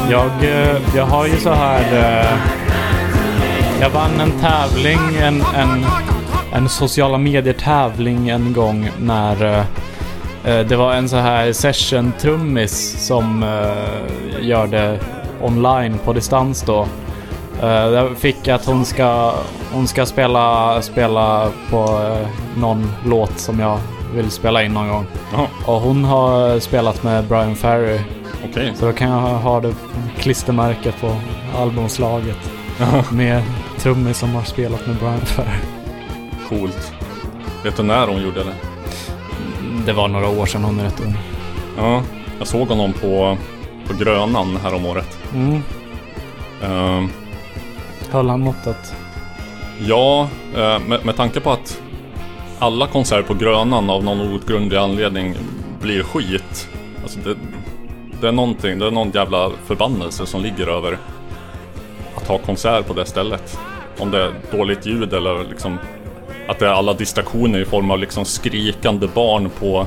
S2: Jag, eh, jag har ju så här... Jag vann en tävling, en, en, en sociala medier tävling en gång när, eh, Eh, Det var en så här session-trummis som eh, gör det online på distans då. Eh, Jag fick att hon ska, hon ska spela, spela på eh, någon låt som jag vill spela in någon gång.
S1: Jaha.
S2: Och hon har spelat med Brian Ferry.
S1: Okej.
S2: Så då kan jag ha- ha det klistermärke på albumslaget. med trummis som har spelat med Brian Ferry.
S1: Coolt. Vet du när hon gjorde det?
S2: Det var några år sedan, hon är rätt ung.
S1: Ja, jag såg honom på, på Grönan här om året.
S2: Mm.
S1: Ehm,
S2: Höll han måttet?
S1: ja, eh, med, med tanke på att alla konserter på Grönan av någon outgrundlig anledning blir skit. Alltså det, det är någonting, det är någon jävla förbannelse som ligger över att ha konsert på det stället. Om det är dåligt ljud eller liksom att det är alla distraktioner i form av liksom skrikande barn på,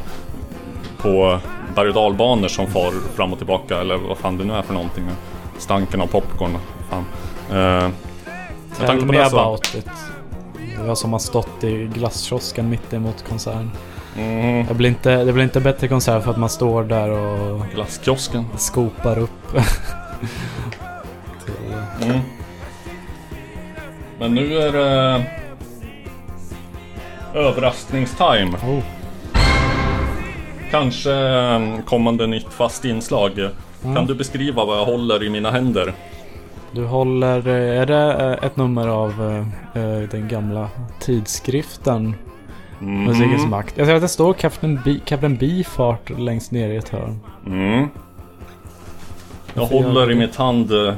S1: på berg och dalbanor som far fram och tillbaka eller vad fan det nu är för någonting. Stanken av popcorn. Fan. Eh,
S2: Tell
S1: på
S2: me
S1: det så-
S2: about it. Jag som har stått i glasskiosken mitt emot konserten.
S1: Mhm.
S2: Det, blir inte, det blir inte bättre konsert för att man står där och
S1: Glasskiosken.
S2: skopar upp. Till-
S1: Mm. Men nu är det överraskningstime.
S2: Oh.
S1: Kanske eh, kommande nytt fast inslag.
S2: Mm.
S1: Kan du beskriva vad jag håller i mina händer?
S2: Du håller, eh, är det eh, ett nummer av eh, den gamla tidskriften
S1: Mhm.
S2: Musikens makt? Jag ser att det står Captain, Captain Beefheart längst ner i ett hörn.
S1: Mm. Jag håller i mitt hand eh,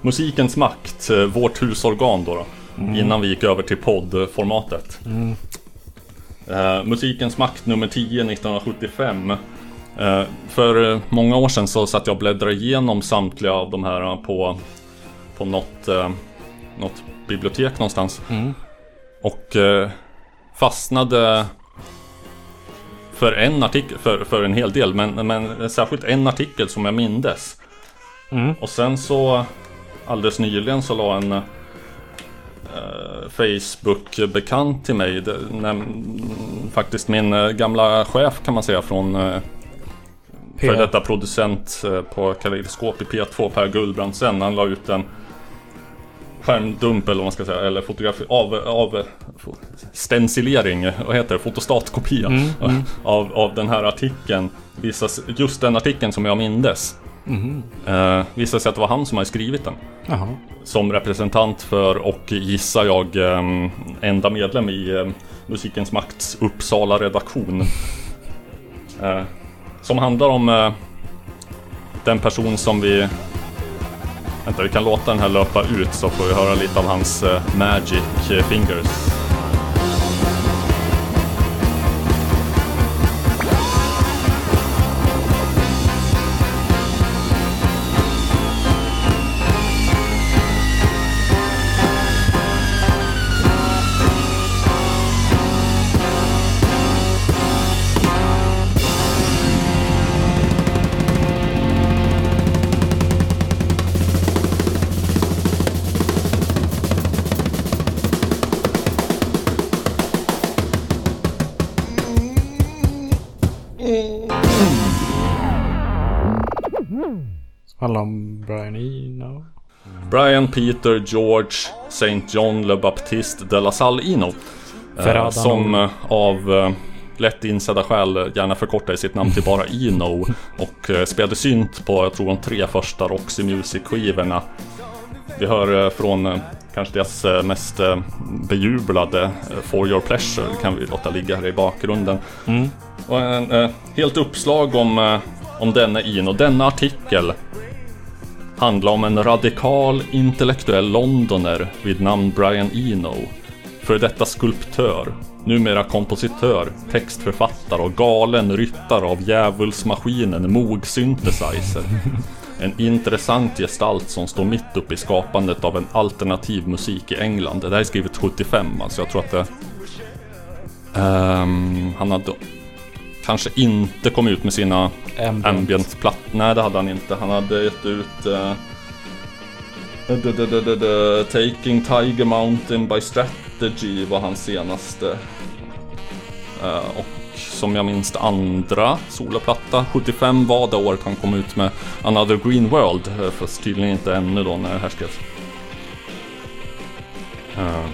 S1: Musikens makt, eh, vårt husorgan då. då
S2: Mm.
S1: Innan vi gick över till poddformatet.
S2: Mm.
S1: Eh, Musikens makt nummer 10 1975. Eh, för eh, många år sedan så satt jag och bläddrade igenom samtliga av de här eh, på, på något, eh, något bibliotek någonstans.
S2: Mm.
S1: Och eh, fastnade för en artikel, för, för en hel del, men, men särskilt en artikel som jag mindes.
S2: Mm.
S1: Och sen så alldeles nyligen så la en Facebook-bekant till mig, näm- faktiskt min eh, gamla chef kan man säga från eh, för detta producent eh, på Kaleidoskop i P2, Per Gullbrandsen. Han la ut en skärmdump eller vad man ska säga, eller fotografi av, av stencilering, vad heter det, fotostatkopia
S2: Mm, mm.
S1: Av, av den här artikeln. Just den artikeln som jag mindes.
S2: Mhm.
S1: Eh, visade sig att det var han som hade skrivit den.
S2: Jaha.
S1: Som representant för, och gissar jag, eh, enda medlem i eh, Musikens Makts Uppsala redaktion. Eh, som handlar om eh, den person som vi... Vänta, vi kan låta den här löpa ut så får vi höra lite av hans eh, Magic Fingers.
S2: Brian Eno.
S1: Brian Peter George St. John Le Baptiste de la Salle Eno. Eh, som eh, av eh, lätt insedda skäl gärna förkortade sitt namn till bara Eno. *laughs* och eh, spelade synt på, jag tror de tre första Roxy Music-skivorna. Vi hör eh, från eh, kanske deras mest bejublade For Your Pleasure kan vi låta ligga här i bakgrunden.
S2: Mm.
S1: Och en helt uppslag om, om denna Eno. Denna artikel Handla om en radikal intellektuell londoner vid namn Brian Eno. För detta skulptör, numera kompositör, textförfattare och galen ryttare av djävulsmaskinen Moog Synthesizer. En intressant gestalt som står mitt uppe i skapandet av en alternativ musik i England. Det här är skrivet 75, alltså jag tror att det... Um, han hade kanske inte kommit ut med sina
S2: Ambient.
S1: ambient platt. Nej, det hade han inte. Han hade gett ut d- d- d- d- Taking Tiger Mountain by Strategy var hans senaste. Eh, och som jag minns det andra soloplatta. 75 var det året han kom ut med Another Green World, eh, fast tydligen inte ännu då när det här skrevs. Eh,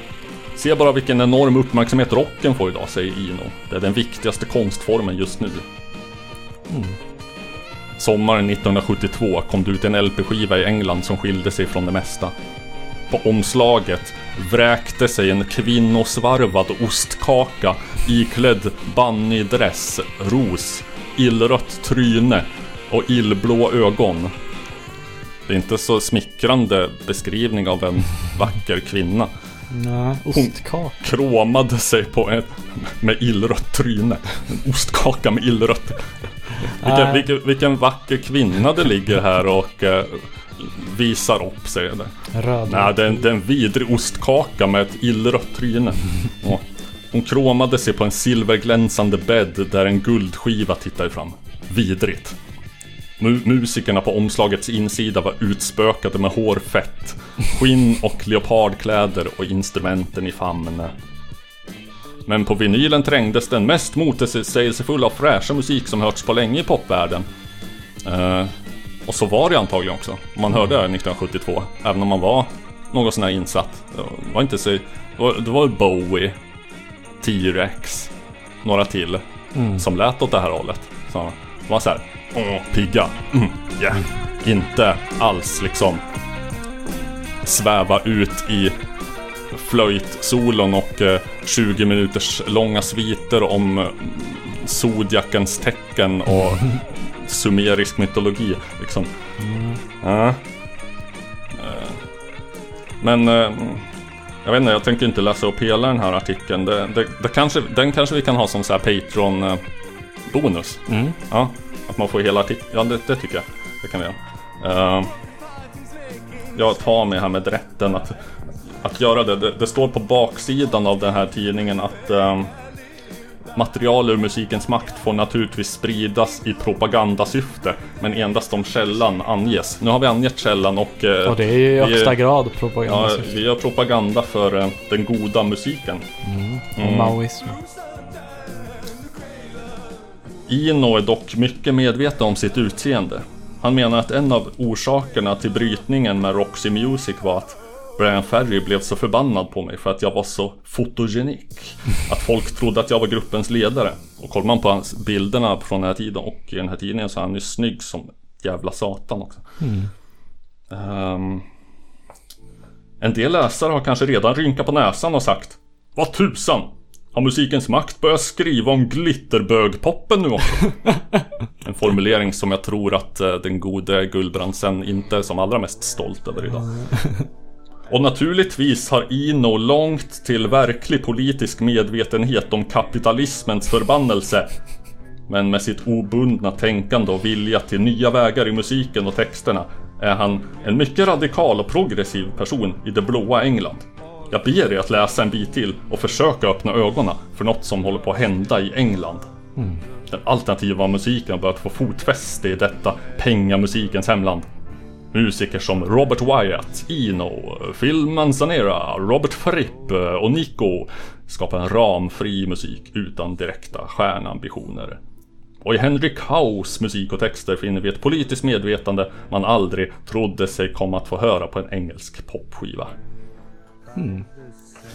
S1: Se bara vilken enorm uppmärksamhet rocken får idag, säger Ino. Det är den viktigaste konstformen just nu. Mm. Sommaren 1972 kom det ut en LP-skiva i England som skilde sig från det mesta. På omslaget vräkte sig en kvinnosvarvad ostkaka iklädd bannydress, ros, illrött tryne och illblå ögon. Det är inte så smickrande beskrivning av en vacker kvinna.
S2: Nej, ostkaka.
S1: Kromade sig på ett med illrött tryne. En ostkaka med illrött. Vilken, vilken, vilken vacker kvinna det ligger här och eh, visar upp sig.
S2: Röd.
S1: Nej, det är, en, det är en vidrig ostkaka med ett illrött tryne. Och hon kromade sig på en silverglänsande bädd där en guldskiva tittade fram. Vidrigt. Mu- musikerna på omslagets insida var utspökade med hårfett, skinn och leopardkläder och instrumenten i famnen. Men på vinylen trängdes den mest motsägelsefulla och fräscha musik som hörts på länge i popvärlden. Eh, och så var det antagligen också. Man hörde det här 1972, även om man var något sån här insatt. Det var inte så... Det var, det Bowie, T-Rex, några till
S2: Mm.
S1: som lät åt det här hållet. Så de var så här, pigga, mm, yeah. Inte alls liksom sväva ut i flöjtsolon och eh, 20 minuters långa sviter om eh, Zodiacens tecken och *laughs* sumerisk mytologi. Liksom. Ja. Eh, Men eh, jag vet inte, jag tänker inte läsa upp hela den här artikeln. Det, det, det kanske, den kanske vi kan ha som så här Patreon-bonus.
S2: Mm.
S1: Ja, att man får hela artikeln. Ja, det, det tycker jag. Det kan vi göra. Eh, jag tar mig här med rätten att, att göra det. det. Det står på baksidan av den här tidningen att eh, Material ur musikens makt får naturligtvis spridas i propagandasyfte, men endast om källan anges. Nu har vi angett källan och... eh,
S2: Och det är ju i högsta grad
S1: Ja,
S2: propaganda.
S1: vi gör propaganda för eh, den goda musiken.
S2: Mm.
S1: Mm.
S2: Och maoism.
S1: Ino är dock mycket medveten om sitt utseende. Han menar att en av orsakerna till brytningen med Roxy Music var att Brian Ferry blev så förbannad på mig för att jag var så fotogenik. Att folk trodde att jag var gruppens ledare. Och kollar man på hans bilderna från den här tiden och i den här tidningen så är han ju snygg som jävla satan också.
S2: Mm.
S1: Um, en del läsare har kanske redan rynkat på näsan och sagt Vad tusan! Har musikens makt börjat skriva om glitterbögpoppen nu också? *laughs* en formulering som jag tror att eh, den gode Gullbrandsen inte är som allra mest stolt över idag. *laughs* Och naturligtvis har Ino långt till verklig politisk medvetenhet om kapitalismens förbannelse. Men med sitt obundna tänkande och vilja till nya vägar i musiken och texterna är han en mycket radikal och progressiv person i det blåa England. Jag ber er att läsa en bit till och försöka öppna ögonen för något som håller på att hända i England.
S2: Mm.
S1: Den alternativa musiken har börjat få fotfäste i detta pengamusikens hemland. Musiker som Robert Wyatt, Eno, Phil Manzanera, Robert Fripp och Nico skapar en ramfri musik utan direkta stjärnambitioner. Och i Henrik Haus musik och texter finner vi ett politiskt medvetande man aldrig trodde sig komma att få höra på en engelsk popskiva.
S2: Mm.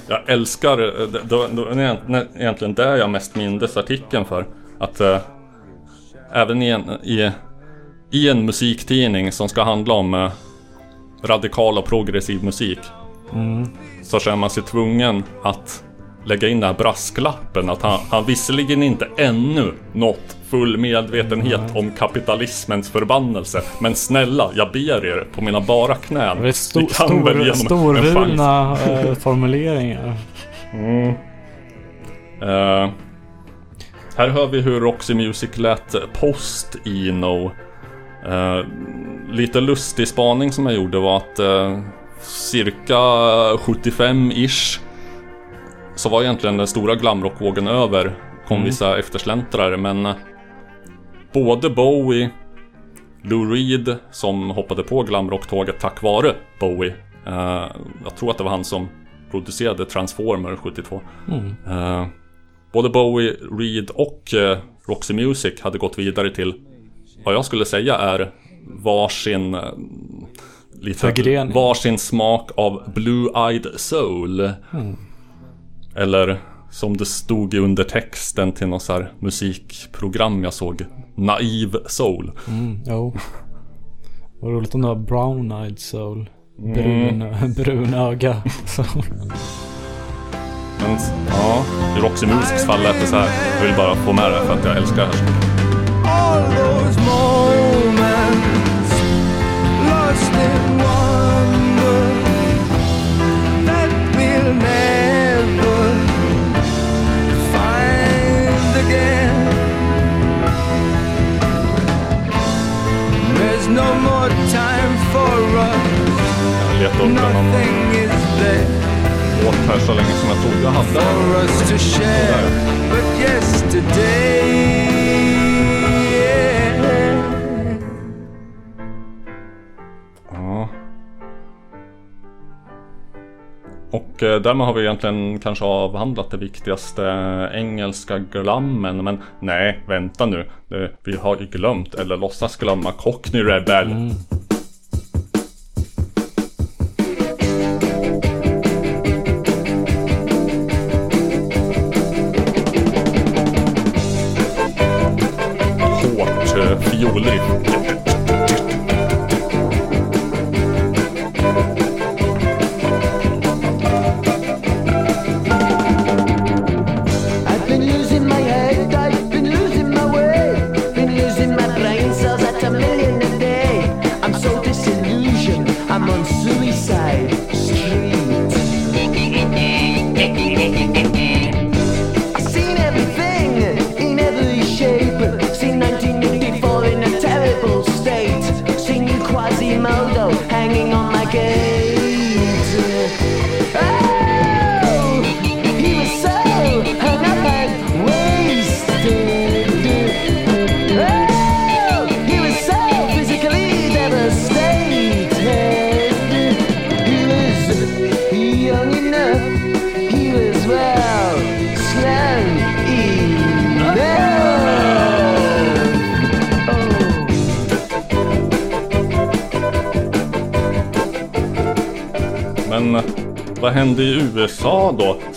S1: Jag älskar, eh, det, det, egentligen det jag mest mindes artikeln för. Att eh, även i en, i, i en musiktidning som ska handla om eh, radikal och progressiv musik.
S2: Mm.
S1: Så känner man sig tvungen att lägga in den här brasklappen att han, han visserligen inte ännu nått full medvetenhet om kapitalismens förbannelse. Men snälla, jag ber er på mina bara knän.
S2: Det är sto-
S1: Ni kan väl
S2: stor,
S1: en chans.
S2: storvulna eh, *laughs* formuleringar.
S1: Mm. Eh, här hör vi hur Roxy Music lät post-Eno. Uh, lite lustig spaning som jag gjorde var att eh, cirka 75-ish så var egentligen den stora glamrockvågen över. Kom
S2: Mm.
S1: vissa eftersläntrare men eh, både Bowie, Lou Reed som hoppade på glamrocktåget tack vare Bowie. Eh, jag tror att det var han som producerade Transformer 72.
S2: Mm.
S1: Eh, både Bowie, Reed och eh, Roxy Music hade gått vidare till vad jag skulle säga är varsin eh, lite varsin smak av Blue-Eyed Soul.
S2: Mm.
S1: Eller som det stod i undertexten till något så här musikprogram jag såg. Naiv Soul.
S2: Mm, jo. Vad roligt om du har brown-eyed soul.
S1: Mm.
S2: Brun, *laughs* brun öga. soul.
S1: Men ja, i Roxy Musics fall lät det så här. Jag vill bara få med det för att jag älskar det här så mycket.
S14: all those moments lost in no more time for us.
S1: Letade upp
S14: there
S1: låt här så länge som jag trodde jag hade.
S14: for
S1: Och eh, därmed har vi egentligen kanske avhandlat det viktigaste eh, engelska glammen. Men nej, vänta nu. Eh, vi har ju glömt, eller låtsas glömma, Cockney Rebel. Mm.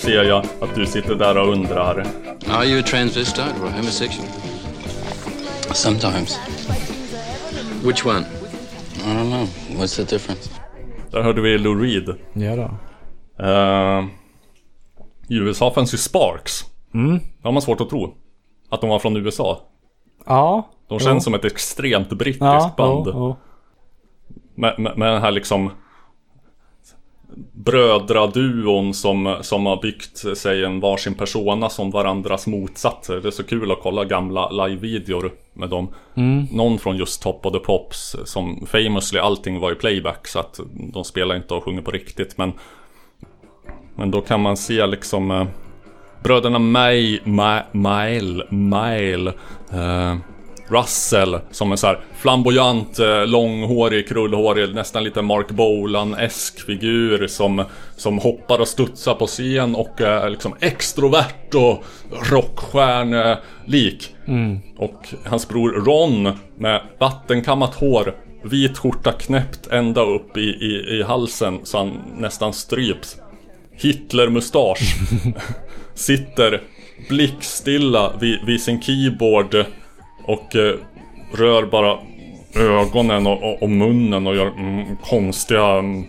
S1: Ser jag att du sitter där och undrar.
S15: Are you a transvestite or a homosexual? Sometimes. Which one? I don't know. What's the difference?
S1: Där hörde vi Lou Reed.
S2: Ja då.
S1: Eh, I USA fanns ju Sparks.
S2: Mm.
S1: Det har man svårt att tro. Att de var från USA.
S2: Ja.
S1: De
S2: jo.
S1: känns som ett extremt brittiskt
S2: ja,
S1: band.
S2: jo, jo.
S1: Med, med, med den här liksom brödraduon som, som har byggt sig en varsin persona som varandras motsatser. Det är så kul att kolla gamla live-videor med dem.
S2: Mm.
S1: Någon från just Top of the Pops som famously allting var i playback så att de spelar inte och sjunger på riktigt men Men då kan man se liksom eh, Bröderna May, May, Mile, Mile eh, Russell som en så här flamboyant, eh, långhårig, krullhårig, nästan lite Mark Bolan-esk figur som, som hoppar och studsar på scen och är liksom extrovert och rockstjärnelik.
S2: Mm.
S1: Och hans bror Ron med vattenkammat hår, vit skjorta knäppt ända upp i, i, i halsen så han nästan stryps. Hitler-mustasch. *laughs* Sitter blickstilla vid, vid sin keyboard och eh, rör bara ögonen och, och, och munnen och gör mm, konstiga mm,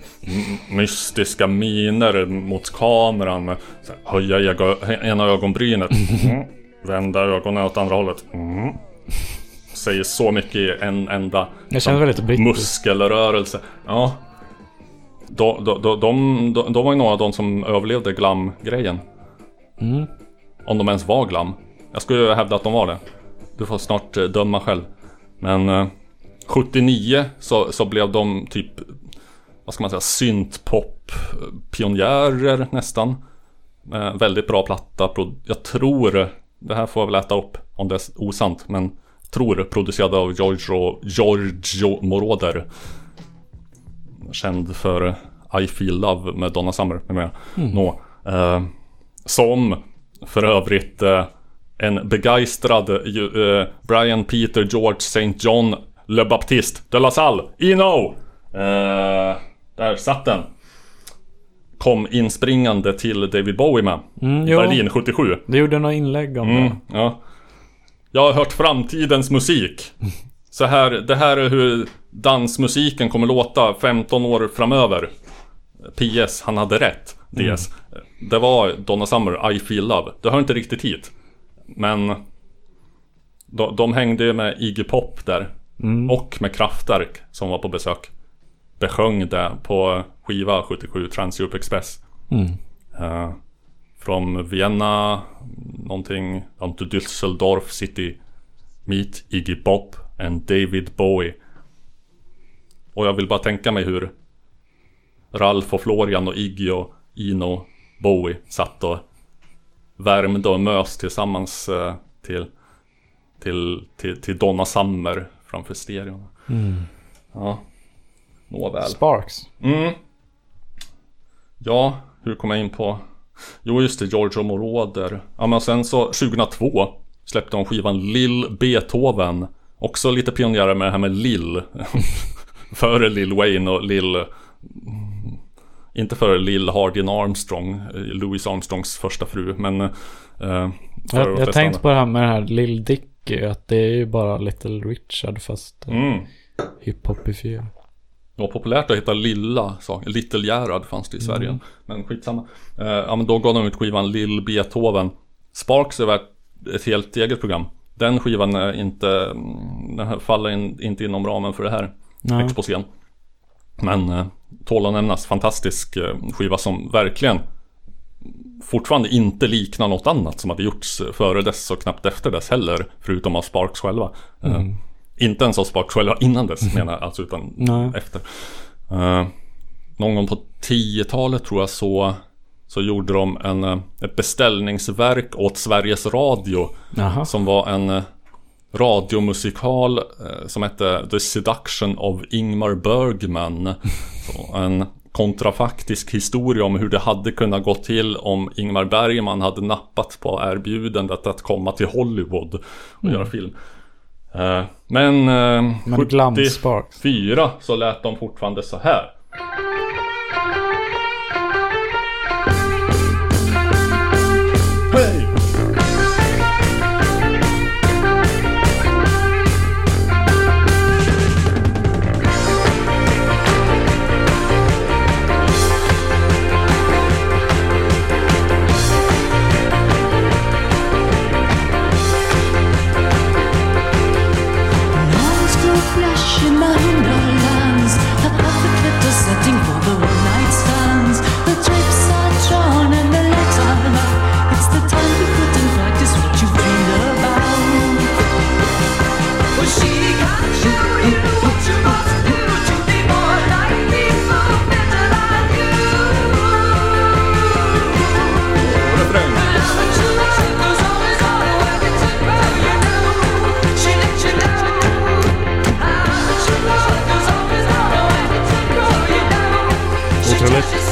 S1: mystiska miner mot kameran. Med, så här, höja ego- ena ögonbrynet. Mm. Vända ögonen åt andra hållet. Mm. Säger så mycket i en enda
S2: brittiskt.
S1: muskelrörelse. Ja. De, de, de, de, de, var ju några av de som överlevde glam-grejen.
S2: Mm.
S1: Om de ens var glam. Jag skulle hävda att de var det. Du får snart eh, döma själv. Men eh, 79 så, så blev de typ Vad ska man säga? Syntpop pionjärer nästan. Eh, väldigt bra platta. Jag tror Det här får jag väl äta upp om det är osant. Men tror producerad av Giorgio, Giorgio Moroder. Känd för I Feel Love med Donna Summer med mera.
S2: Mm.
S1: Nå, eh, som För övrigt eh, en begeistrad eh, Brian Peter George St. John Le Baptiste de La Salle. Ino! Eh, där satt den. Kom inspringande till David Bowie med.
S2: Mm,
S1: I
S2: jo.
S1: Berlin 77.
S2: Du gjorde några inlägg om
S1: Mm,
S2: det.
S1: ja. Jag har hört framtidens musik. *laughs* Så här, det här är hur dansmusiken kommer låta 15 år framöver. PS, han hade rätt. DS. Det var Donna Summer, I feel love. Det hör inte riktigt hit. Men de, de hängde ju med Iggy Pop där.
S2: Mm.
S1: Och med Kraftwerk som var på besök. Besjöng det på skiva 77, Transeurope Express.
S2: Mm.
S1: Uh, från Vienna, någonting, down to Düsseldorf city. Meet Iggy Pop and David Bowie. Och jag vill bara tänka mig hur Ralf och Florian och Iggy och Ino Bowie satt och värmde och mös tillsammans eh, till, till, till, till Donna Summer framför stereon.
S2: Mm.
S1: Ja, nåväl.
S2: Sparks.
S1: Mm. Ja, hur kom jag in på... Jo, just det, Giorgio Moroder. Ja, men sen så 2002 släppte de skivan Lill Beethoven. Också lite pionjärer med det här med Lill. *laughs* före Lil Wayne och Lill... Inte före Lill Hardin Armstrong, eh, Louis Armstrongs första fru, men... Eh,
S2: Jag, jag tänkte på det här med det här Lil Dicky. Att det är ju bara Little Richard fast eh,
S1: Mm.
S2: hiphopifierad.
S1: Det var populärt att heta lilla saker. Little Gerhard fanns det i Sverige.
S2: Mm.
S1: Men skitsamma. Eh, ja men då gav de ut skivan Lill Beethoven. Sparks är värt ett helt eget program. Den skivan är inte, mm, den faller in, inte inom ramen för det här
S2: Nej.
S1: exposén. Men eh, tål att nämnas. Fantastisk eh, skiva som verkligen fortfarande inte liknar något annat som hade gjorts före dess och knappt efter dess heller. Förutom av Sparks själva. Eh,
S2: Mm.
S1: Inte ens av Sparks själva innan dess menar jag, alltså utan
S2: Nej.
S1: efter. Eh, någon gång på 10-talet tror jag så så gjorde de en, eh, ett beställningsverk åt Sveriges Radio.
S2: Jaha.
S1: Som var en eh, radiomusikal eh, som hette The Seduction of Ingmar Bergman. *laughs* Så en kontrafaktisk historia om hur det hade kunnat gå till om Ingmar Bergman hade nappat på erbjudandet att komma till Hollywood och
S2: Mm.
S1: göra film. Eh, Men, eh,
S2: Men Glam Sparks.
S1: 74 så lät de fortfarande så här.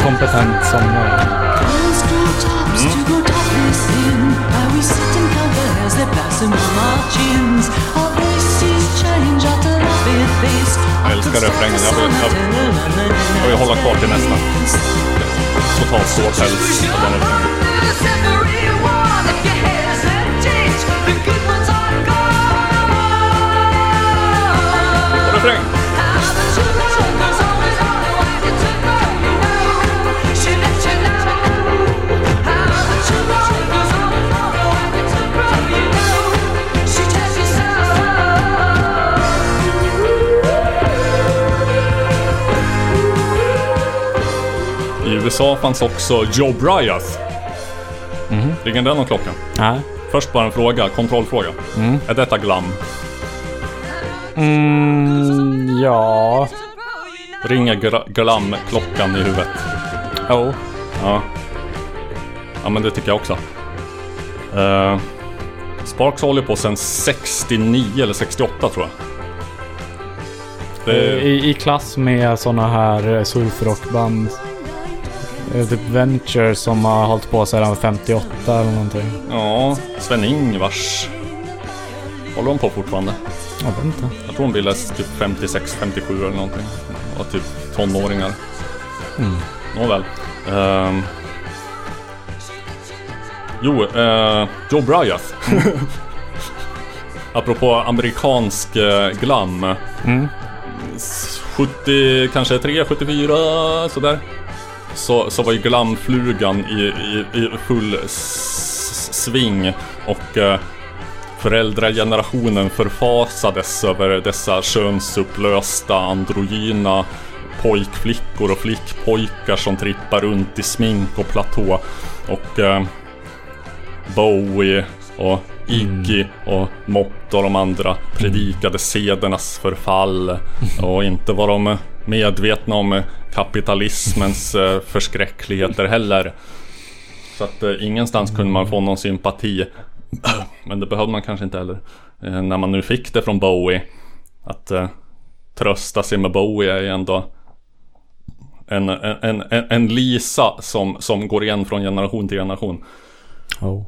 S2: Kompetent sångare.
S1: Jag älskar refrängen. Jag vill, jag, jag vill hålla kvar till nästa. Totalt ståpäls den refrängen. Refräng! USA fanns också Joe Bryant.
S2: Mhm.
S1: Ringer den någon klocka?
S2: Nej.
S1: Först bara en fråga, kontrollfråga.
S2: Mm.
S1: Är detta glam?
S2: Mm, ja.
S1: Ringer glam-klockan i huvudet?
S2: Jo.
S1: Ja. Ja men det tycker jag också. Uh, Sparks håller på sedan 69 eller 68 tror jag. Det,
S2: I, I klass med såna här eh, surfrockband. Är typ Venture som har hållit på sedan 58 eller någonting.
S1: Ja, Sven-Ingvars. Håller de på fortfarande?
S2: Jag vet inte.
S1: Jag tror de bildades typ 56, 57 eller någonting. Och typ tonåringar.
S2: Mm.
S1: Nåväl. Um, jo, uh, Joe Bryant. *laughs* Apropå amerikansk uh, glam.
S2: Mm.
S1: 70, kanske 3, 74 sådär. Så, så var ju glamflugan i, i, i full sving och eh, föräldragenerationen förfasades över dessa könsupplösta androgyna pojkflickor och flickpojkar som trippar runt i smink och platå. Och eh, Bowie och Iggy och Mott och de andra predikade sedernas förfall och inte var de medvetna om kapitalismens eh, förskräckligheter heller. Så att eh, ingenstans kunde man få någon sympati. *clears throat* Men det behövde man kanske inte heller. Eh, när man nu fick det från Bowie. Att trösta sig med Bowie är ju ändå en, en, en, en Lisa som, som går igen från generation till generation.
S2: Oh.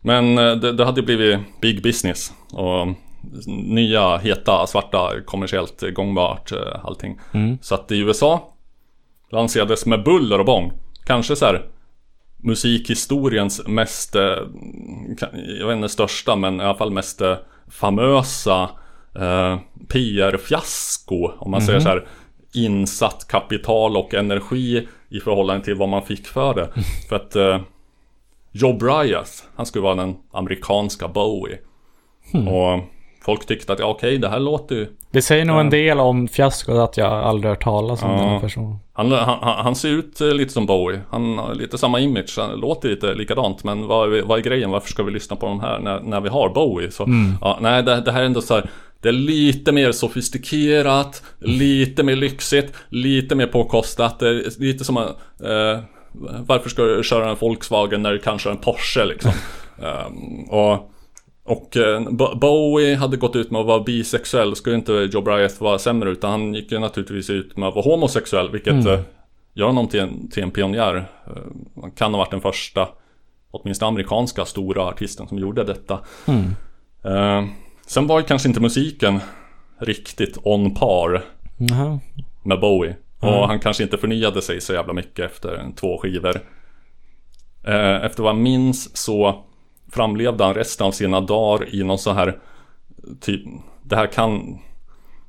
S1: Men det, det hade blivit big business. Och nya, heta, svarta, kommersiellt gångbart eh, allting.
S2: Mm.
S1: Så att i USA lanserades med buller och bång. Kanske så här musikhistoriens mest, eh, jag vet inte största, men i alla fall mest eh, famösa eh, PR-fiasko. Om man säger
S2: Mhm.
S1: så här insatt kapital och energi i förhållande till vad man fick för det. *laughs* För att eh, Joe Bryant, han skulle vara den amerikanska Bowie.
S2: Hmm.
S1: Och folk tyckte att ja, okej, det här låter ju...
S2: Det säger nog en del om fiaskot att jag aldrig hört talas om
S1: Ja.
S2: den här personen.
S1: Han, han, han ser ut eh, lite som Bowie. Han har lite samma image. Han låter lite likadant. Men vad är, vad är grejen? Varför ska vi lyssna på de här när, när vi har Bowie? Så,
S2: Mm.
S1: ja, nej, det, det här är ändå så här. Det är lite mer sofistikerat, lite mer lyxigt, lite mer påkostat. Det är lite som att, eh, varför ska du köra en Volkswagen när du kan köra en Porsche liksom? *laughs* Ehm, och och eh, Bo- Bowie hade gått ut med att vara bisexuell, skulle inte Joe Bryant vara sämre utan han gick ju naturligtvis ut med att vara homosexuell vilket
S2: Mm.
S1: eh, gör honom till en, till en pionjär. Eh, Han kan ha varit den första, åtminstone amerikanska stora artisten som gjorde detta.
S2: Mm.
S1: Sen var ju kanske inte musiken riktigt on par
S2: Jaha.
S1: med Bowie.
S2: Mm.
S1: Och han kanske inte förnyade sig så jävla mycket efter två skivor. Efter vad jag minns så framlevde han resten av sina dagar i någon så här typ, det här kan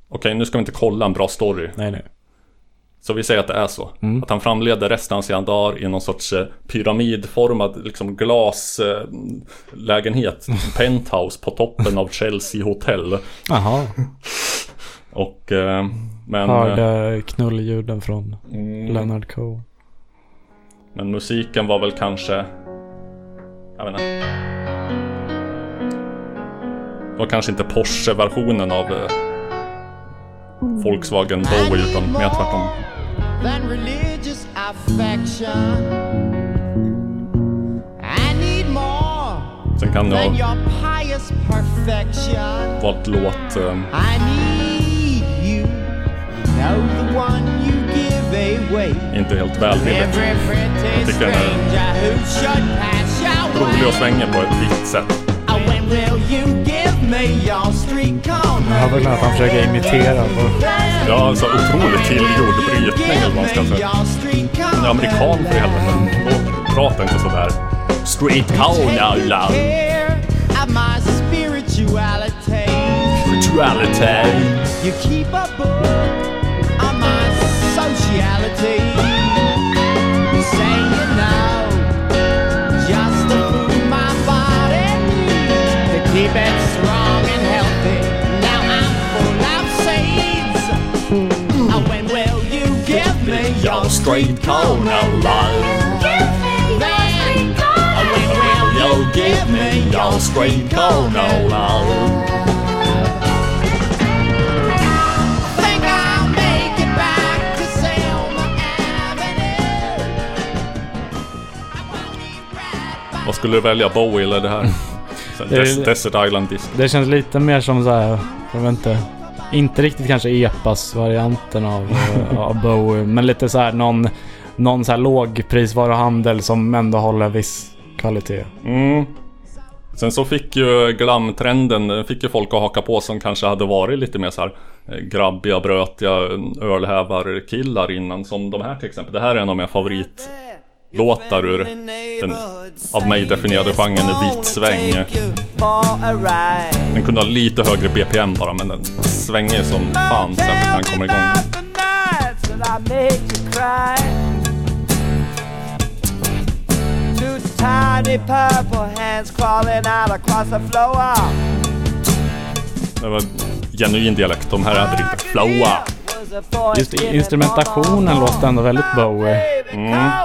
S1: Okej, nu ska vi inte kolla en bra story.
S2: Nej, nej.
S1: Så vi säger att det är så.
S2: Mm.
S1: Att han framlevde resten av sina dagar i någon sorts eh, pyramidformad liksom glaslägenhet. Eh, *laughs* penthouse på toppen av Chelsea Hotel.
S2: Jaha.
S1: Och eh, men...
S2: Hörde knulljuden från
S1: Mm.
S2: Leonard Cohen.
S1: Men musiken var väl kanske... Jag vet inte. Var kanske inte Porsche-versionen av eh, Volkswagen Bowie utan mer tvärtom. Sen kan
S16: than
S1: ha
S16: your pious perfection.
S1: varit låt... Eh, inte helt välvilligt. Jag tycker den är rolig och svänger på ett visst sätt.
S2: Jag har väl att han försöker imitera på...
S1: Ja, alltså otroligt tillgjord brytning eller vad man ska säga. Han är amerikan för helvete. Då pratar inte sådär. Street corner love.
S16: Care of my spirituality.
S1: Spirituality.
S16: You keep a book on my sociality. Your
S1: straight corner
S16: oh, will
S1: You give me your straight corner
S16: Avenue?
S1: Vad skulle du välja? Bowie eller det här? *laughs* Des- Desert Island Disco.
S2: Det känns lite mer som så här, jag vet inte. Inte riktigt kanske epas-varianten av, eh, av Bowie, men lite så här någon någon så här lågprisvaruhandel som ändå håller viss kvalitet.
S1: Mm. Sen så fick ju glamtrenden, den fick ju folk att haka på som kanske hade varit lite mer så här eh, grabbiga, brötiga ölhävarkillar innan. Som de här till exempel. Det här är en av mina favorit favoritlåtar ur den av mig definierade genren vit sväng. Den kunde ha lite högre BPM bara men den svänger som fan sen när den kommer igång.
S16: that I made you cry. Two tiny purple hands crawling out across the floor.
S1: Det var genuin dialekt, de här hade inte flowa.
S2: Just instrumentationen låter ändå väldigt Bowie.
S1: Mm.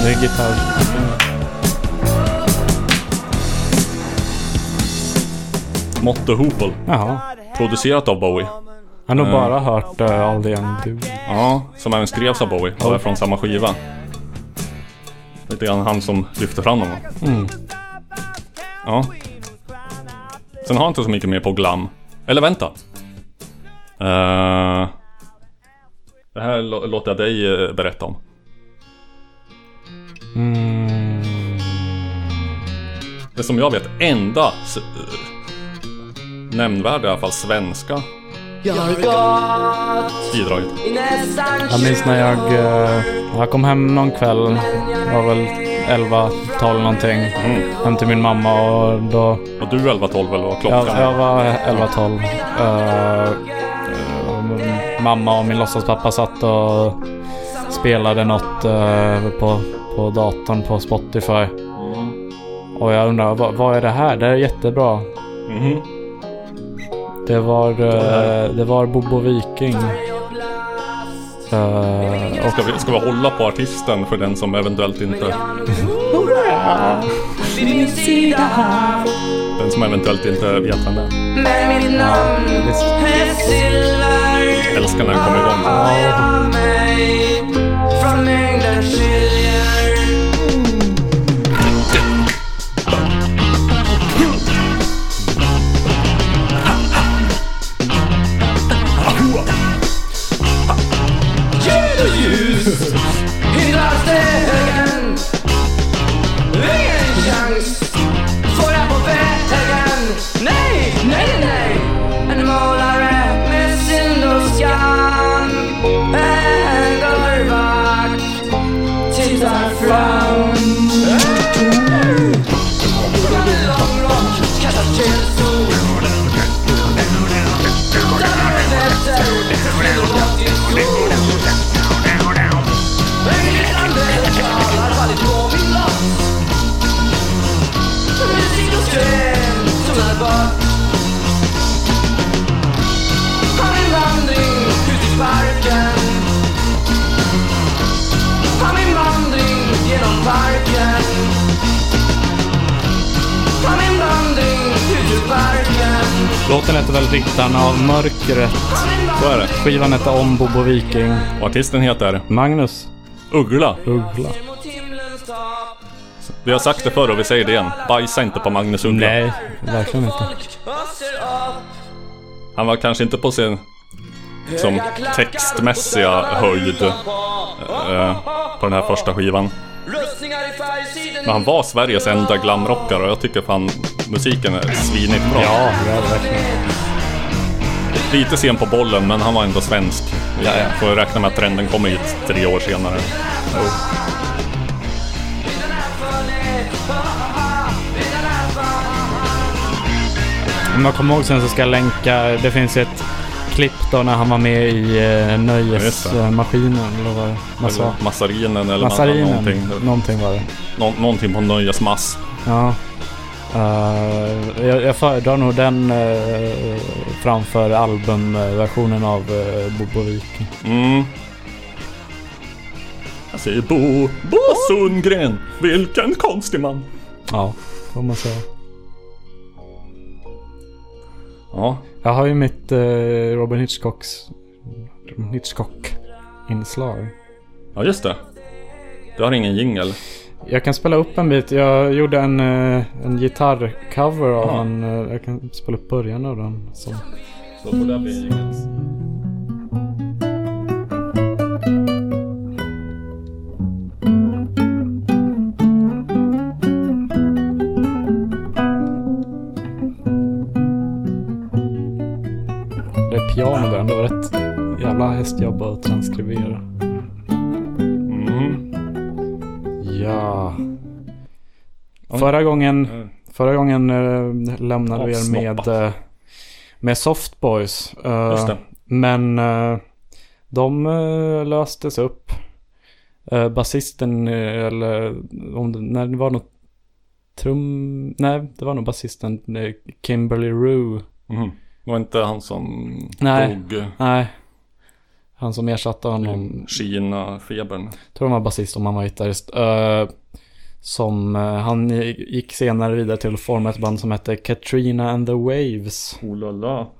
S2: Snygg gitarr.
S1: Motto Hoople.
S2: Jaha.
S1: Producerat av Bowie.
S2: Jag har nog
S1: Eh,
S2: bara hört uh, All the Young Dude.
S1: Ja, som även skrevs av Bowie och är från samma skiva. Lite grann han som lyfte fram honom.
S2: Mm.
S1: Ja. Sen har jag inte så mycket mer på glam. Eller vänta. Eh, det här lå- låter jag dig berätta om.
S2: Mm.
S1: Det som jag vet enda eh, nämnvärda i alla fall svenska
S14: Jag har gått
S1: bidraget.
S2: Jag minns när jag, eh, jag kom hem någon kväll. Jag var väl 11, 12 någonting. Hem till min mamma och då...
S1: Var du 11, 12 eller vad klockan?
S2: Jag, jag var 11, 12. Eh, eh, mamma och min låtsaspappa satt och spelade något eh, på, på datorn på Spotify. Och jag undrar, vad, vad är det här? Det är jättebra.
S1: Mhm.
S2: Det var, eh, det var Bobo Viking. Eh, och
S1: Ska vi, ska vi hålla på artisten för den som eventuellt inte...
S14: sida
S1: Den som eventuellt inte vet vem det är. Älskar när den kommer igång.
S14: Har
S2: låten heter väl Ryttarna av Mörkret.
S1: Så är det.
S2: Skivan heter Om Bobo Viking.
S1: Och artisten heter?
S2: Magnus.
S1: Uggla.
S2: Uggla.
S1: Vi har sagt det förr och vi säger det igen. Bajsa inte på Magnus Uggla.
S2: Nej, verkligen inte.
S1: Han var kanske inte på sin som textmässiga höjd eh, på den här första skivan. Men han var Sveriges enda glamrockare och jag tycker fan musiken är svinigt bra.
S2: Ja.
S1: Lite sen på bollen men han var ändå svensk.
S2: Ja, ja.
S1: Får räkna med att trenden kommer hit tre år senare.
S2: Om jag kommer ihåg sen så ska jag länka, det finns ett klipp då när han var med i uh,
S1: det.
S2: Nöjesmaskinen. Eller vad man sa.
S1: Eller Massarinen eller
S2: Massarinen.
S1: någonting.
S2: Någonting var det.
S1: Nå- någonting på Nöjesmass.
S2: Ja. Eh, jag, jag föredrar nog den eh, framför albumversionen av uh, Bobo Viking.
S1: Mm. Jag säger Bo, Bo Sundgren. Vilken konstig man.
S2: Ja, får man säga.
S1: Ja.
S2: Jag har ju mitt uh, Robin Hitchcocks Hitchcock-inslag.
S1: Ja, just det. Du har ingen jingel.
S2: Jag kan spela upp en bit. Jag gjorde en, eh, en gitarrcover av
S1: Ja.
S2: en. eh, Jag kan spela upp början av den. Så.
S1: Så får det bli en jingel.
S2: Var rätt jävla hästjobb att transkribera.
S1: Mm.
S2: Ja. Förra gången,
S1: Mm.
S2: förra gången eh, lämnade vi er med, eh, med Softboys. Eh. Men de löstes upp. Basisten, eller om det, när det var något trum... Nej, det var nog basisten Kimberly Rue.
S1: Mhm. Var inte han som
S2: Nej,
S1: dog
S2: nej. Han som ersatte honom.
S1: Kina-febern.
S2: tror han var basist om han var gitarrist. Eh, som, eh, han gick senare vidare till att forma ett band som hette Katrina and the Waves.
S1: Oh la la.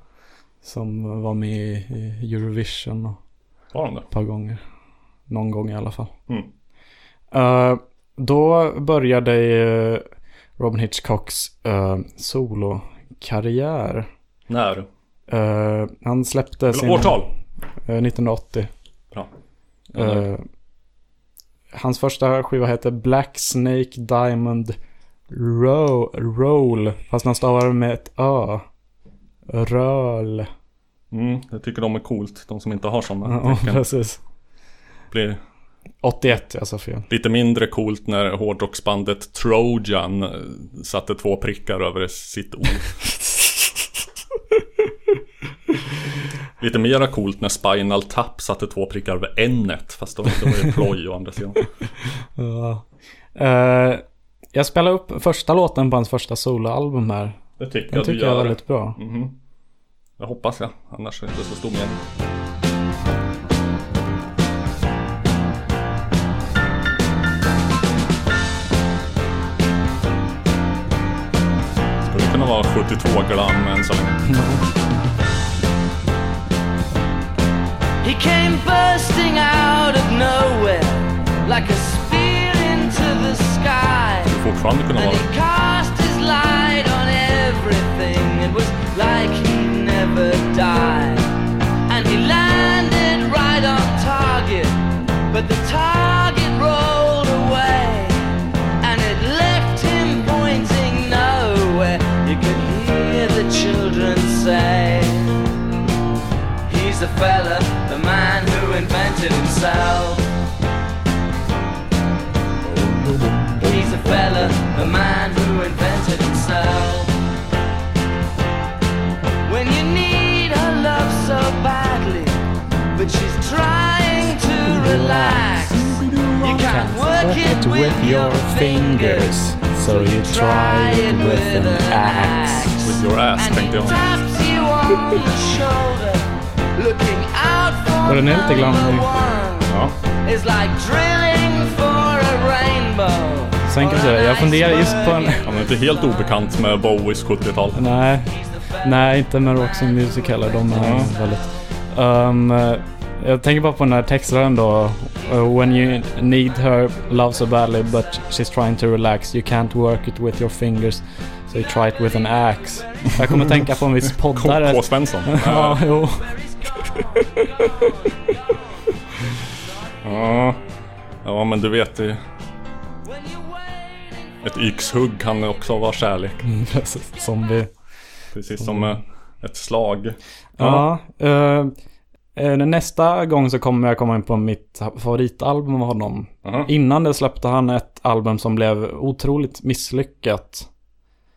S2: Som var med i Eurovision och
S1: Var han det?
S2: ett par gånger. Någon gång i alla fall.
S1: Mm.
S2: Eh, då började eh, Robin Hitchcocks uh, solokarriär.
S1: När?
S2: Eh, han släppte
S1: Eller
S2: sin...
S1: årtal?
S2: eh, 1980.
S1: Bra.
S2: Eh, hans första skiva heter Black Snake Diamond Ro- Roll. Fast han stavar det med ett ö. Röl.
S1: Mm, jag tycker de är coolt. De som inte har sådana
S2: Ja, *laughs*
S1: tecken.
S2: precis.
S1: Blir
S2: 81, jag sa fel.
S1: lite mindre coolt när hårdrocksbandet Trojan satte två prickar över sitt ord. *laughs* Lite mera coolt när Spinal Tap satte två prickar över n-et. Fast då det var ju ploj å andra sidan.
S2: Ja. Eh, jag spelade upp första låten på hans första soloalbum här.
S1: Det tycker
S2: Den
S1: jag du
S2: tycker jag är väldigt bra.
S1: Mhm. Det hoppas jag. Annars är det inte så stor mening. Skulle kunna vara 72 glam än så länge.
S14: He came bursting out of nowhere like a spear into the sky.
S1: Fortfarande kunna
S14: And he cast his light on everything. It was like he'd never die. And he landed right on target, but the target rolled away. And it left him pointing nowhere. You could hear the children say, He's a fella, the man who invented himself. He's a fella, the man who invented himself. When you need her love so badly, but she's trying to relax. You can't work it with your fingers,
S2: so you try it with an axe.
S1: With your ass tänkte jag.
S14: taps you on the *laughs* shoulder, looking out for
S2: Och den är lite glammig.
S14: It's like drilling for a rainbow.
S2: Sen kan jag säga, jag funderar just på en...
S1: Han är inte helt obekant med Bowies 70-tal.
S2: Nej, nej inte med Roxy Music heller. De är
S1: Ja.
S2: väldigt... Um, eh, jag tänker bara på den här textraden då. Uh, when you need her love so badly but she's trying to relax you can't work it with your fingers so you try it with an axe. Jag kommer tänka på en viss *laughs* poddare.
S1: K. Svensson.
S2: ja, jo. *laughs*
S1: Ja. ja, men du vet det. Ett yxhugg kan också vara kärlek.
S2: Mm, *laughs* precis. Som vi...
S1: Precis som eh, ett slag.
S2: Ja. eh, eh, nästa gång så kommer jag komma in på mitt favoritalbum av honom.
S1: Aha.
S2: Innan det släppte han ett album som blev otroligt misslyckat.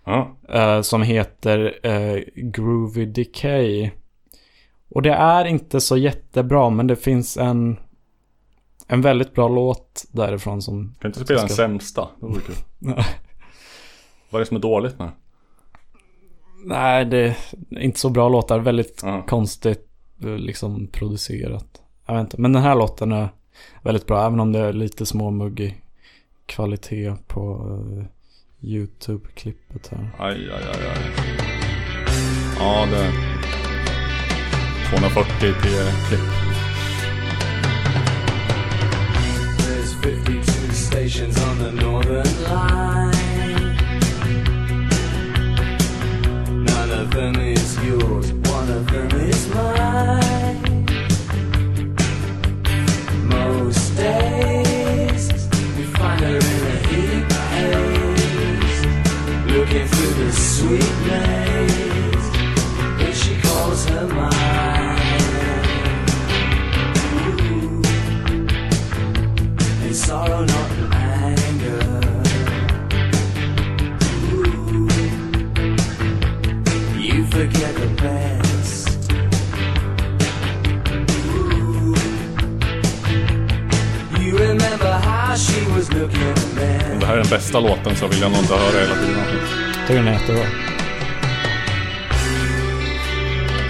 S1: Ja.
S2: eh, som heter eh, Groovy Decay. Och det är inte så jättebra men det finns en en väldigt bra låt därifrån som...
S1: Kan inte spela den
S2: ska-
S1: sämsta? Det vore kul. *laughs* Vad är det som är dåligt med?
S2: Nej, det är inte så bra låtar. Väldigt konstigt eh, liksom producerat. Jag vet inte. Men den här låten är väldigt bra. Även om det är lite småmuggig kvalitet på eh, YouTube-klippet här.
S1: Aj, aj, aj, aj. Ja, det... 240 p-klipp.
S14: There's 52 stations on the northern line. None of them is yours, one of them is mine. Most days we find her in a heat haze, looking through the sweet maze that she calls her mind. Forget the best. Ooh. You remember how she was looking
S1: Om
S14: then.
S1: det här är den bästa låten så vill jag nog inte höra hela tiden.
S2: Tycker den är jättebra.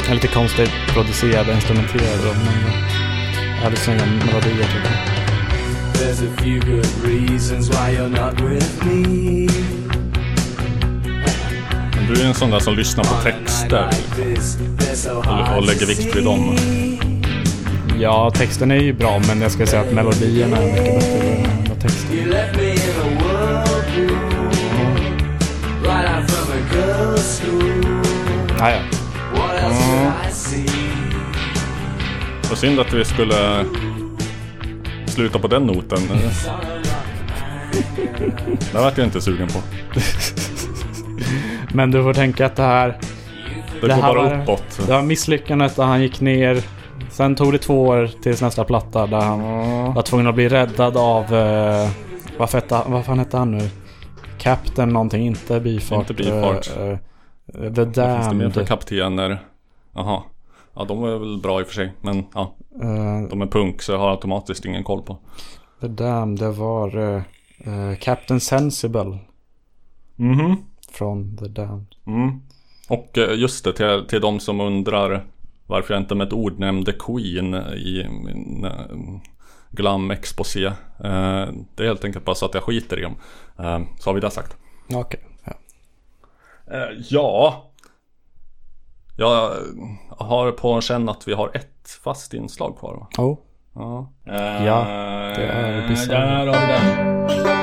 S2: Den är lite konstigt producerad och instrumenterad då, men jag hade snygga melodier tycker jag.
S14: There's a few good reasons why you're not with me.
S1: Du är en sån där som lyssnar på texter och, lägger vikt vid dem.
S2: Ja, texten är ju bra, men jag skulle säga att melodierna är mycket bättre än vad texten. Ah, ja.
S14: See?
S1: Så synd att vi skulle sluta på den noten. *laughs* Det vart jag inte sugen på. *laughs*
S2: Men du får tänka att det här...
S1: Det går
S2: här
S1: bara
S2: var-
S1: uppåt.
S2: Det var misslyckandet där han gick ner. Sen tog det två år tills nästa platta där han var tvungen att bli räddad av... Uh, vad, hette, vad fan hette han nu? Captain någonting, inte Bifart.
S1: Inte Bifart.
S2: eh, eh, The
S1: Vad finns det mer för
S2: Damned.
S1: kaptener? Jaha. Ja, de är väl bra i och för sig. Men ja,
S2: Eh,
S1: de är punk så jag har automatiskt ingen koll på.
S2: The Damned, det var eh, Captain Sensible.
S1: Mhm.
S2: Från The Damned.
S1: Mm. Och eh, just det, till, till de som undrar varför jag inte med ett ord nämnde Queen i min eh, glam exposé. Eh, det är helt enkelt bara så att jag skiter i dem. Så har vi det sagt.
S2: Okej. Ja.
S1: Eh, ja. Jag har på känn att vi har ett fast inslag kvar va?
S2: Oh.
S1: Ja.
S2: Ja, det är Bizarra.
S1: Där har vi den.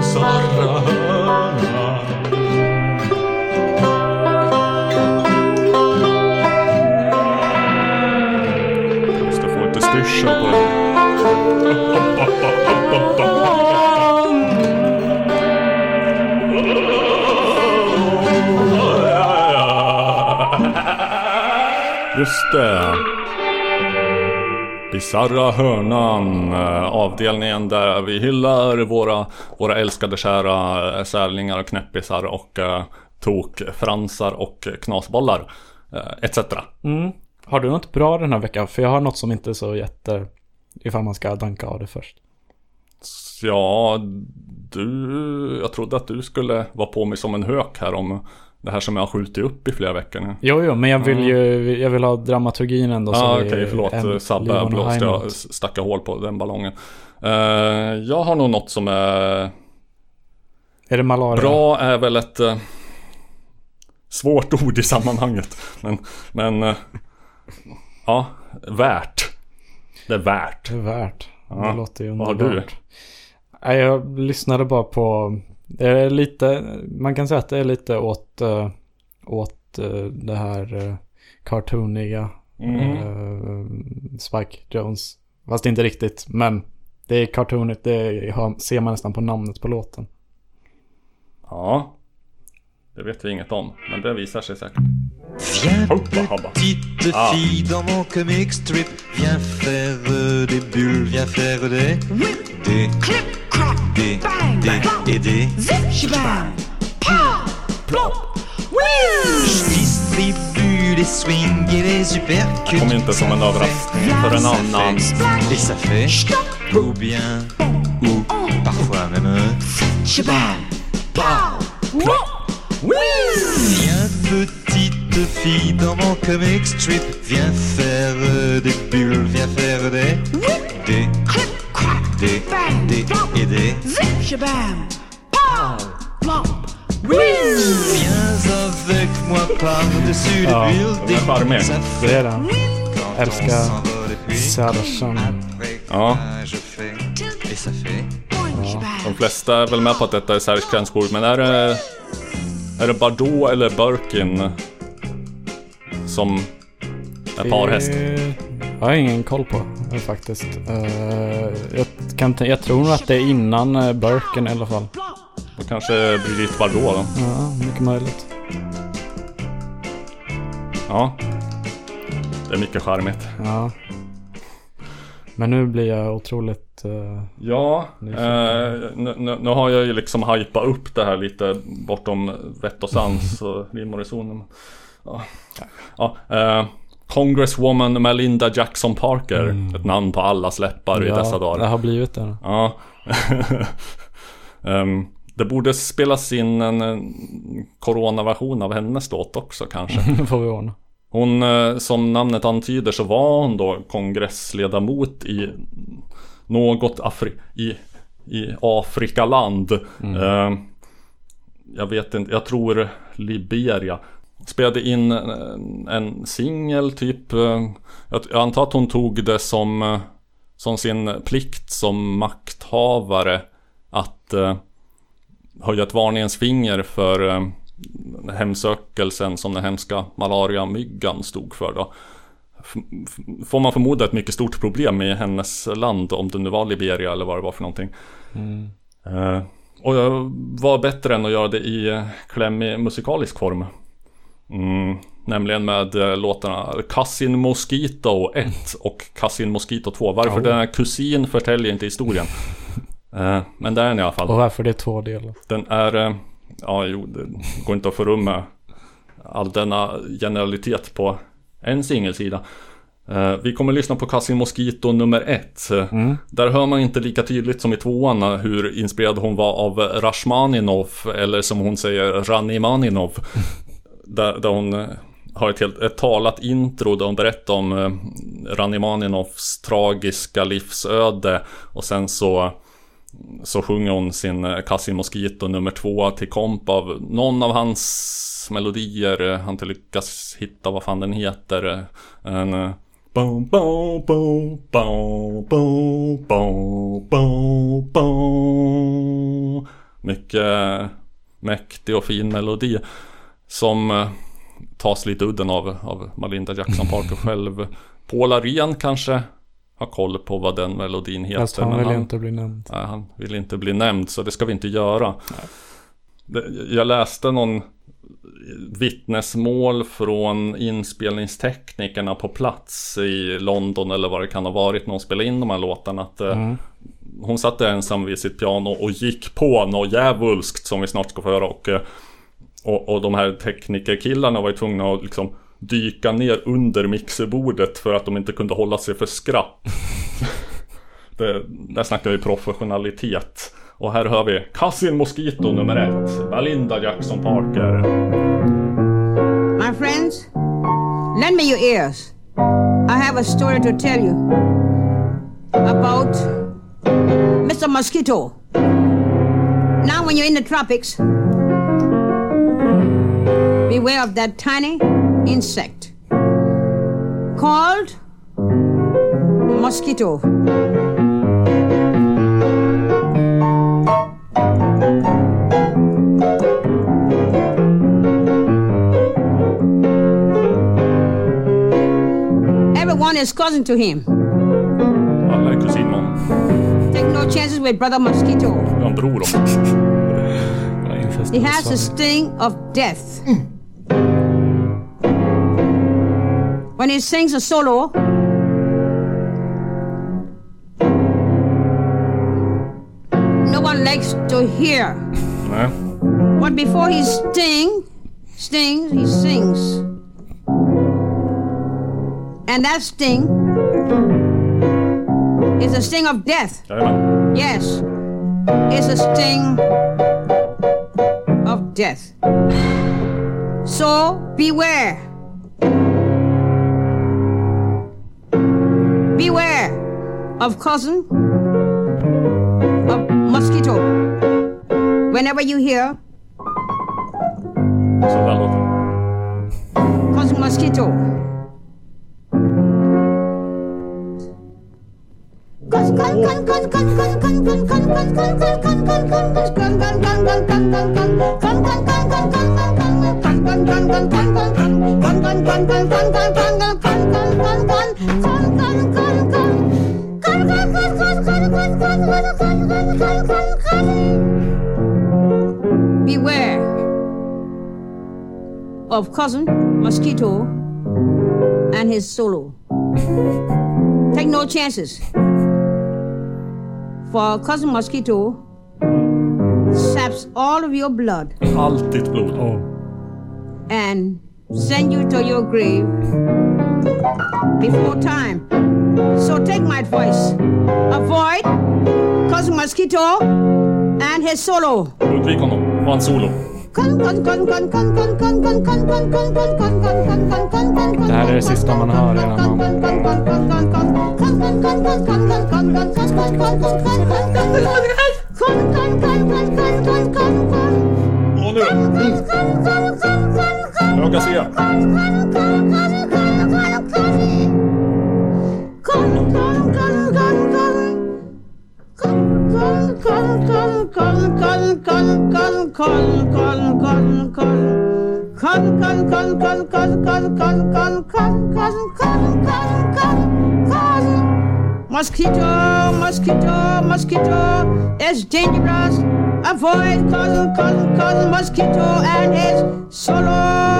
S1: Bizarra hörnan. Måste få lite styrsa på. Just det. Bizarra hörnan, eh, avdelningen där vi hyllar våra, våra älskade kära eh, sälningar och knäppisar och uh, tokfransar och knasbollar etc.
S2: Mm. Har du något bra den här veckan? För jag har något som inte är så jätte... Ifall man ska danka av det först.
S1: Ja, du, jag trodde att du skulle vara på mig som en hök här om det här som jag har skjutit upp i flera veckor nu.
S2: Jo, jo, men jag vill ju... Jag vill ha dramaturgin ändå.
S1: Ja,
S2: vi
S1: okej, förlåt.
S2: en-
S1: Sabbe, blåste. Jag
S2: note.
S1: stackade hål på den ballongen. Eh, jag har nog något som är...
S2: Är det malaria?
S1: Bra är väl ett... eh, svårt *laughs* ord i sammanhanget. Men, men... eh, ja, värt. Det är värt.
S2: Det är värt.
S1: Ja.
S2: Det låter ju
S1: Vad har
S2: underbart.
S1: du?
S2: Jag lyssnade bara på... Det är lite... Man kan säga att det är lite åt... eh, åt eh, det här uh, cartooniga.
S1: Mm.
S2: eh, Spike Jones. Fast inte riktigt. Men det är cartoonigt. Det ser man nästan på namnet på låten.
S1: Ja. Det vet vi inget om, men det visar sig säkert.
S17: Viens petite
S1: Ah.
S17: fille dans mon comic strip. Viens faire des bulles, viens faire des Des Des Des et des Je distribue les swings et les supercuts.
S1: Kom inte som en överraskning för en annan.
S17: Et ça fait Ou bien Ou parfois même
S16: Shabam.
S17: Viens petite fille dans mon comic strip Viens faire euh, des bulles, viens faire des Des Des Des et des
S16: Zip shabam. Pow. Plop. Whiz.
S17: Viens avec moi par-dessus
S2: Ja, den är
S17: buildings
S1: charmig.
S17: Ça
S2: Det
S17: fait
S2: är den. Älskar Sarsan.
S1: Ja.
S17: je fais Et ça fait
S1: De flesta är väl med på att detta är Serge Gainsbourg, men är det... Är det Bardot eller Birkin som är parhäst?
S2: Det har jag ingen koll på eh, faktiskt. Eh, jag, kan, jag tror nog att det är innan uh, Birken i alla fall.
S1: Då kanske Brigitte Bardot då?
S2: Ja, mycket möjligt.
S1: Ja. Det är mycket charmigt.
S2: Ja. Men nu blir jag otroligt... eh,
S1: Ja, eh, nu, nu, nu har jag ju liksom hypat upp det här lite bortom vett och sans *laughs* och rim och reson. Ja. Ja, eh, Congresswoman Melinda Jackson Parker. Ett namn på allas läppar i
S2: Mm. ja,
S1: dessa dagar.
S2: Det har blivit det.
S1: Ja. *laughs* Ehm, det borde spelas in en, en coronaversion av hennes låt också kanske.
S2: Det *laughs* får vi ordna.
S1: Hon, eh, som namnet antyder så var hon då kongressledamot i något Afri i, i Afrikaland. Eh, jag vet inte, jag tror Liberia. Spelade in en, en singel typ. eh, Jag, antar att hon tog det som, eh, som sin plikt som makthavare att eh, höja ett varningens finger för eh, hemsökelsen som den hemska malariamyggan stod för då. Får man förmoda ett mycket stort problem i hennes land om det nu var Liberia eller vad det var för någonting.
S2: Mm.
S1: Eh, och jag var bättre än att göra det i klämmig musikalisk form. Mm, nämligen med eh, låtarna Cousin Mosquito 1 *laughs* och Cousin Mosquito 2. Varför
S2: Oh.
S1: den är kusin förtäljer inte historien. *laughs* Eh, men det är den i alla fall.
S2: Och varför det är två delar.
S1: Den är... Ja, jo, det går inte att få rum med all denna generalitet på en singelsida. Eh, Vi kommer lyssna på Cousin Mosquito nummer ett. Eh, Där hör man inte lika tydligt som i tvåan hur inspirerad hon var av Rashmaninov eller som hon säger Ranimaninov. *laughs* Där, där hon eh, har ett, helt, ett talat intro där hon berättar om eh, Ranimaninovs tragiska livsöde och sen så så sjunger hon sin eh, Cassie Mosquito nummer två till komp av någon av hans melodier. eh, Han inte lyckas hitta vad fan den heter. eh, En... Boom, boom, boom, boom, boom, boom, boom, boom. Mycket mäktig och fin melodi. Som tas lite udden av, av Malinda Jackson Parker *laughs* själv. Paul Arén kanske har koll på vad den melodin heter.
S2: Fast han vill ju inte bli nämnd.
S1: Nej, han vill inte bli nämnd så det ska vi inte göra. Det, jag läste någon vittnesmål från inspelningsteknikerna på plats i London eller vad det kan ha varit när hon spelade in de här låtarna. Att, eh,
S2: Mm.
S1: Hon satt ensam vid sitt piano och gick på något djävulskt som vi snart ska få höra. Och, eh, och, och de här teknikerkillarna var ju tvungna att liksom dyka ner under mixerbordet för att de inte kunde hålla sig för skratt. *laughs* Det, där snackar vi professionalitet. Och här hör vi Cousin Mosquito nummer ett. Belinda Jackson Parker.
S18: My friends, lend me your ears. I have a story to tell you about Mr. Mosquito. Now, when you're in the tropics, beware of that tiny insect called mosquito. Everyone is cousin to him.
S1: Alla är kusin med honom.
S18: Take no chances with Brother Mosquito.
S1: Jag har bror också.
S18: He has the sting of death. When he sings a solo, no one likes to hear.
S1: Nej.
S18: But before he sting, stings, he sings. And that sting is a sting of death. Yes. It's a sting of death. So beware. Beware of cousin of mosquito. Whenever you hear
S1: Så där låter
S18: cousin mosquito. Beware of cousin mosquito and his solo. Take no chances. For cousin mosquito saps all of your blood
S1: Allt ditt blod.
S18: and send you to your grave before time. So take my advice. Avoid cousin mosquito and his solo.
S1: Undvik honom och hans solo.
S2: Det här är det sista man hör innan man...
S1: Och nu
S18: Mosquito, mosquito, mosquito It's dangerous. Avoid cousin, cousin, cousin, mosquito and his solo.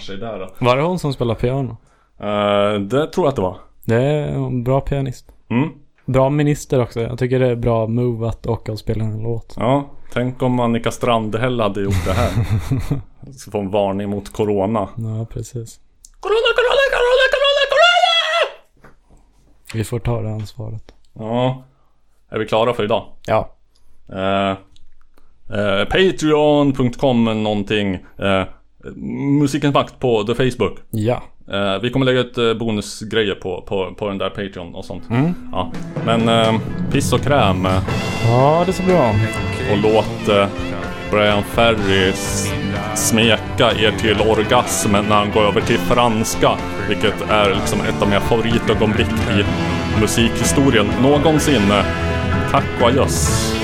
S1: Sig där då.
S2: Var det hon som spelar piano?
S1: Eh, det tror jag att det var.
S2: Det är en bra pianist.
S1: Mm.
S2: Bra minister också. Jag tycker det är bra move att åka och spela en låt.
S1: Ja, tänk om Annika Strandhäll hade gjort det här. *laughs* Så får en varning mot Corona.
S2: Ja, precis.
S1: Corona, Corona, Corona, Corona, Corona!
S2: Vi får ta det ansvaret.
S1: Ja. Är vi klara för idag?
S2: Ja.
S1: Eh, eh, Patreon.com någonting. Eh, Musikens makt på The Facebook.
S2: Ja.
S1: Eh, vi kommer lägga ut eh, bonusgrejer på, på, på den där Patreon och sånt.
S2: Mm.
S1: Ja. Men eh, piss och kräm. eh,
S2: Ja, det är så bra.
S1: Och låt eh, Brian Ferry smeka er till orgasm när han går över till franska. Vilket är liksom ett av mina favoritögonblick i musikhistorien någonsin. Eh, Tack och adjöss.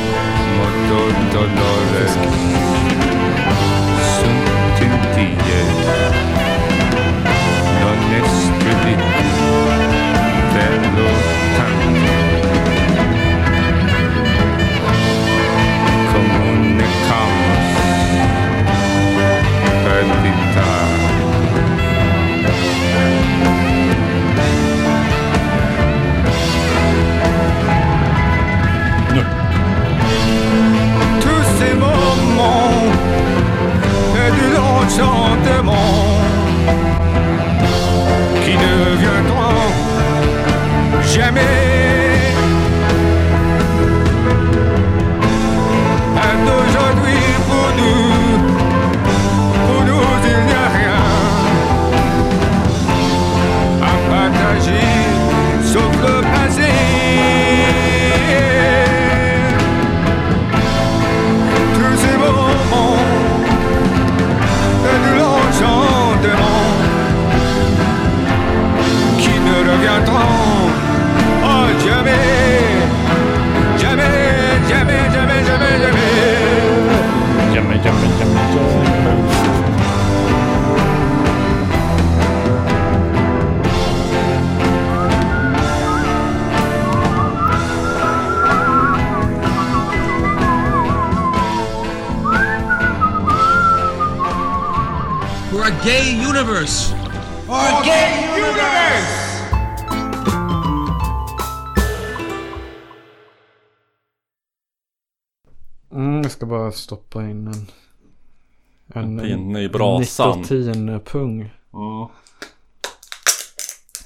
S1: I brasan.
S2: Nikotinpung.
S1: Ja.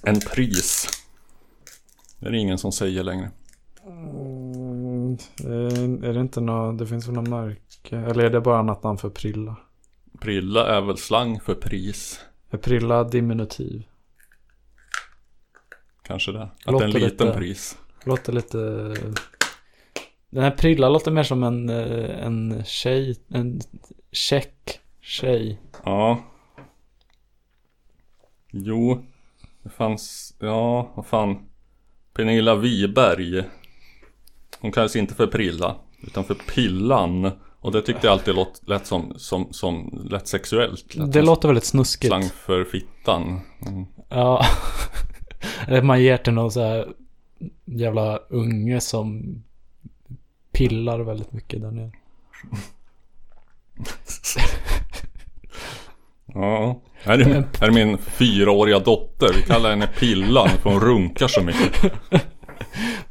S1: En pris. Det är det ingen som säger längre.
S2: Mm, eh, är det inte något, det finns väl något märke? Eller är det bara annat namn för Prilla?
S1: Prilla är väl slang för pris.
S2: Är Prilla diminutiv?
S1: Kanske det. Att det är en
S2: Låter
S1: liten
S2: lite-
S1: pris.
S2: Låter lite... Den här Prilla låter mer som en, eh, en tjej, en check tjej.
S1: Ja. Jo. Det fanns, ja vad fan. Pernilla Wiberg. Hon kallas inte för Prilla. Utan för Pillan. Och det tyckte jag alltid låt, lät som, som, som lät sexuellt. Lät
S2: Det låter väldigt snuskigt.
S1: Slang för fittan. Mm.
S2: Ja. *laughs* Eller man ger till någon så här jävla unge som pillar väldigt mycket där nere. *laughs*
S1: Ja. Här är, här är min fyraåriga dotter. Vi kallar henne Pillan för hon runkar så mycket. *laughs*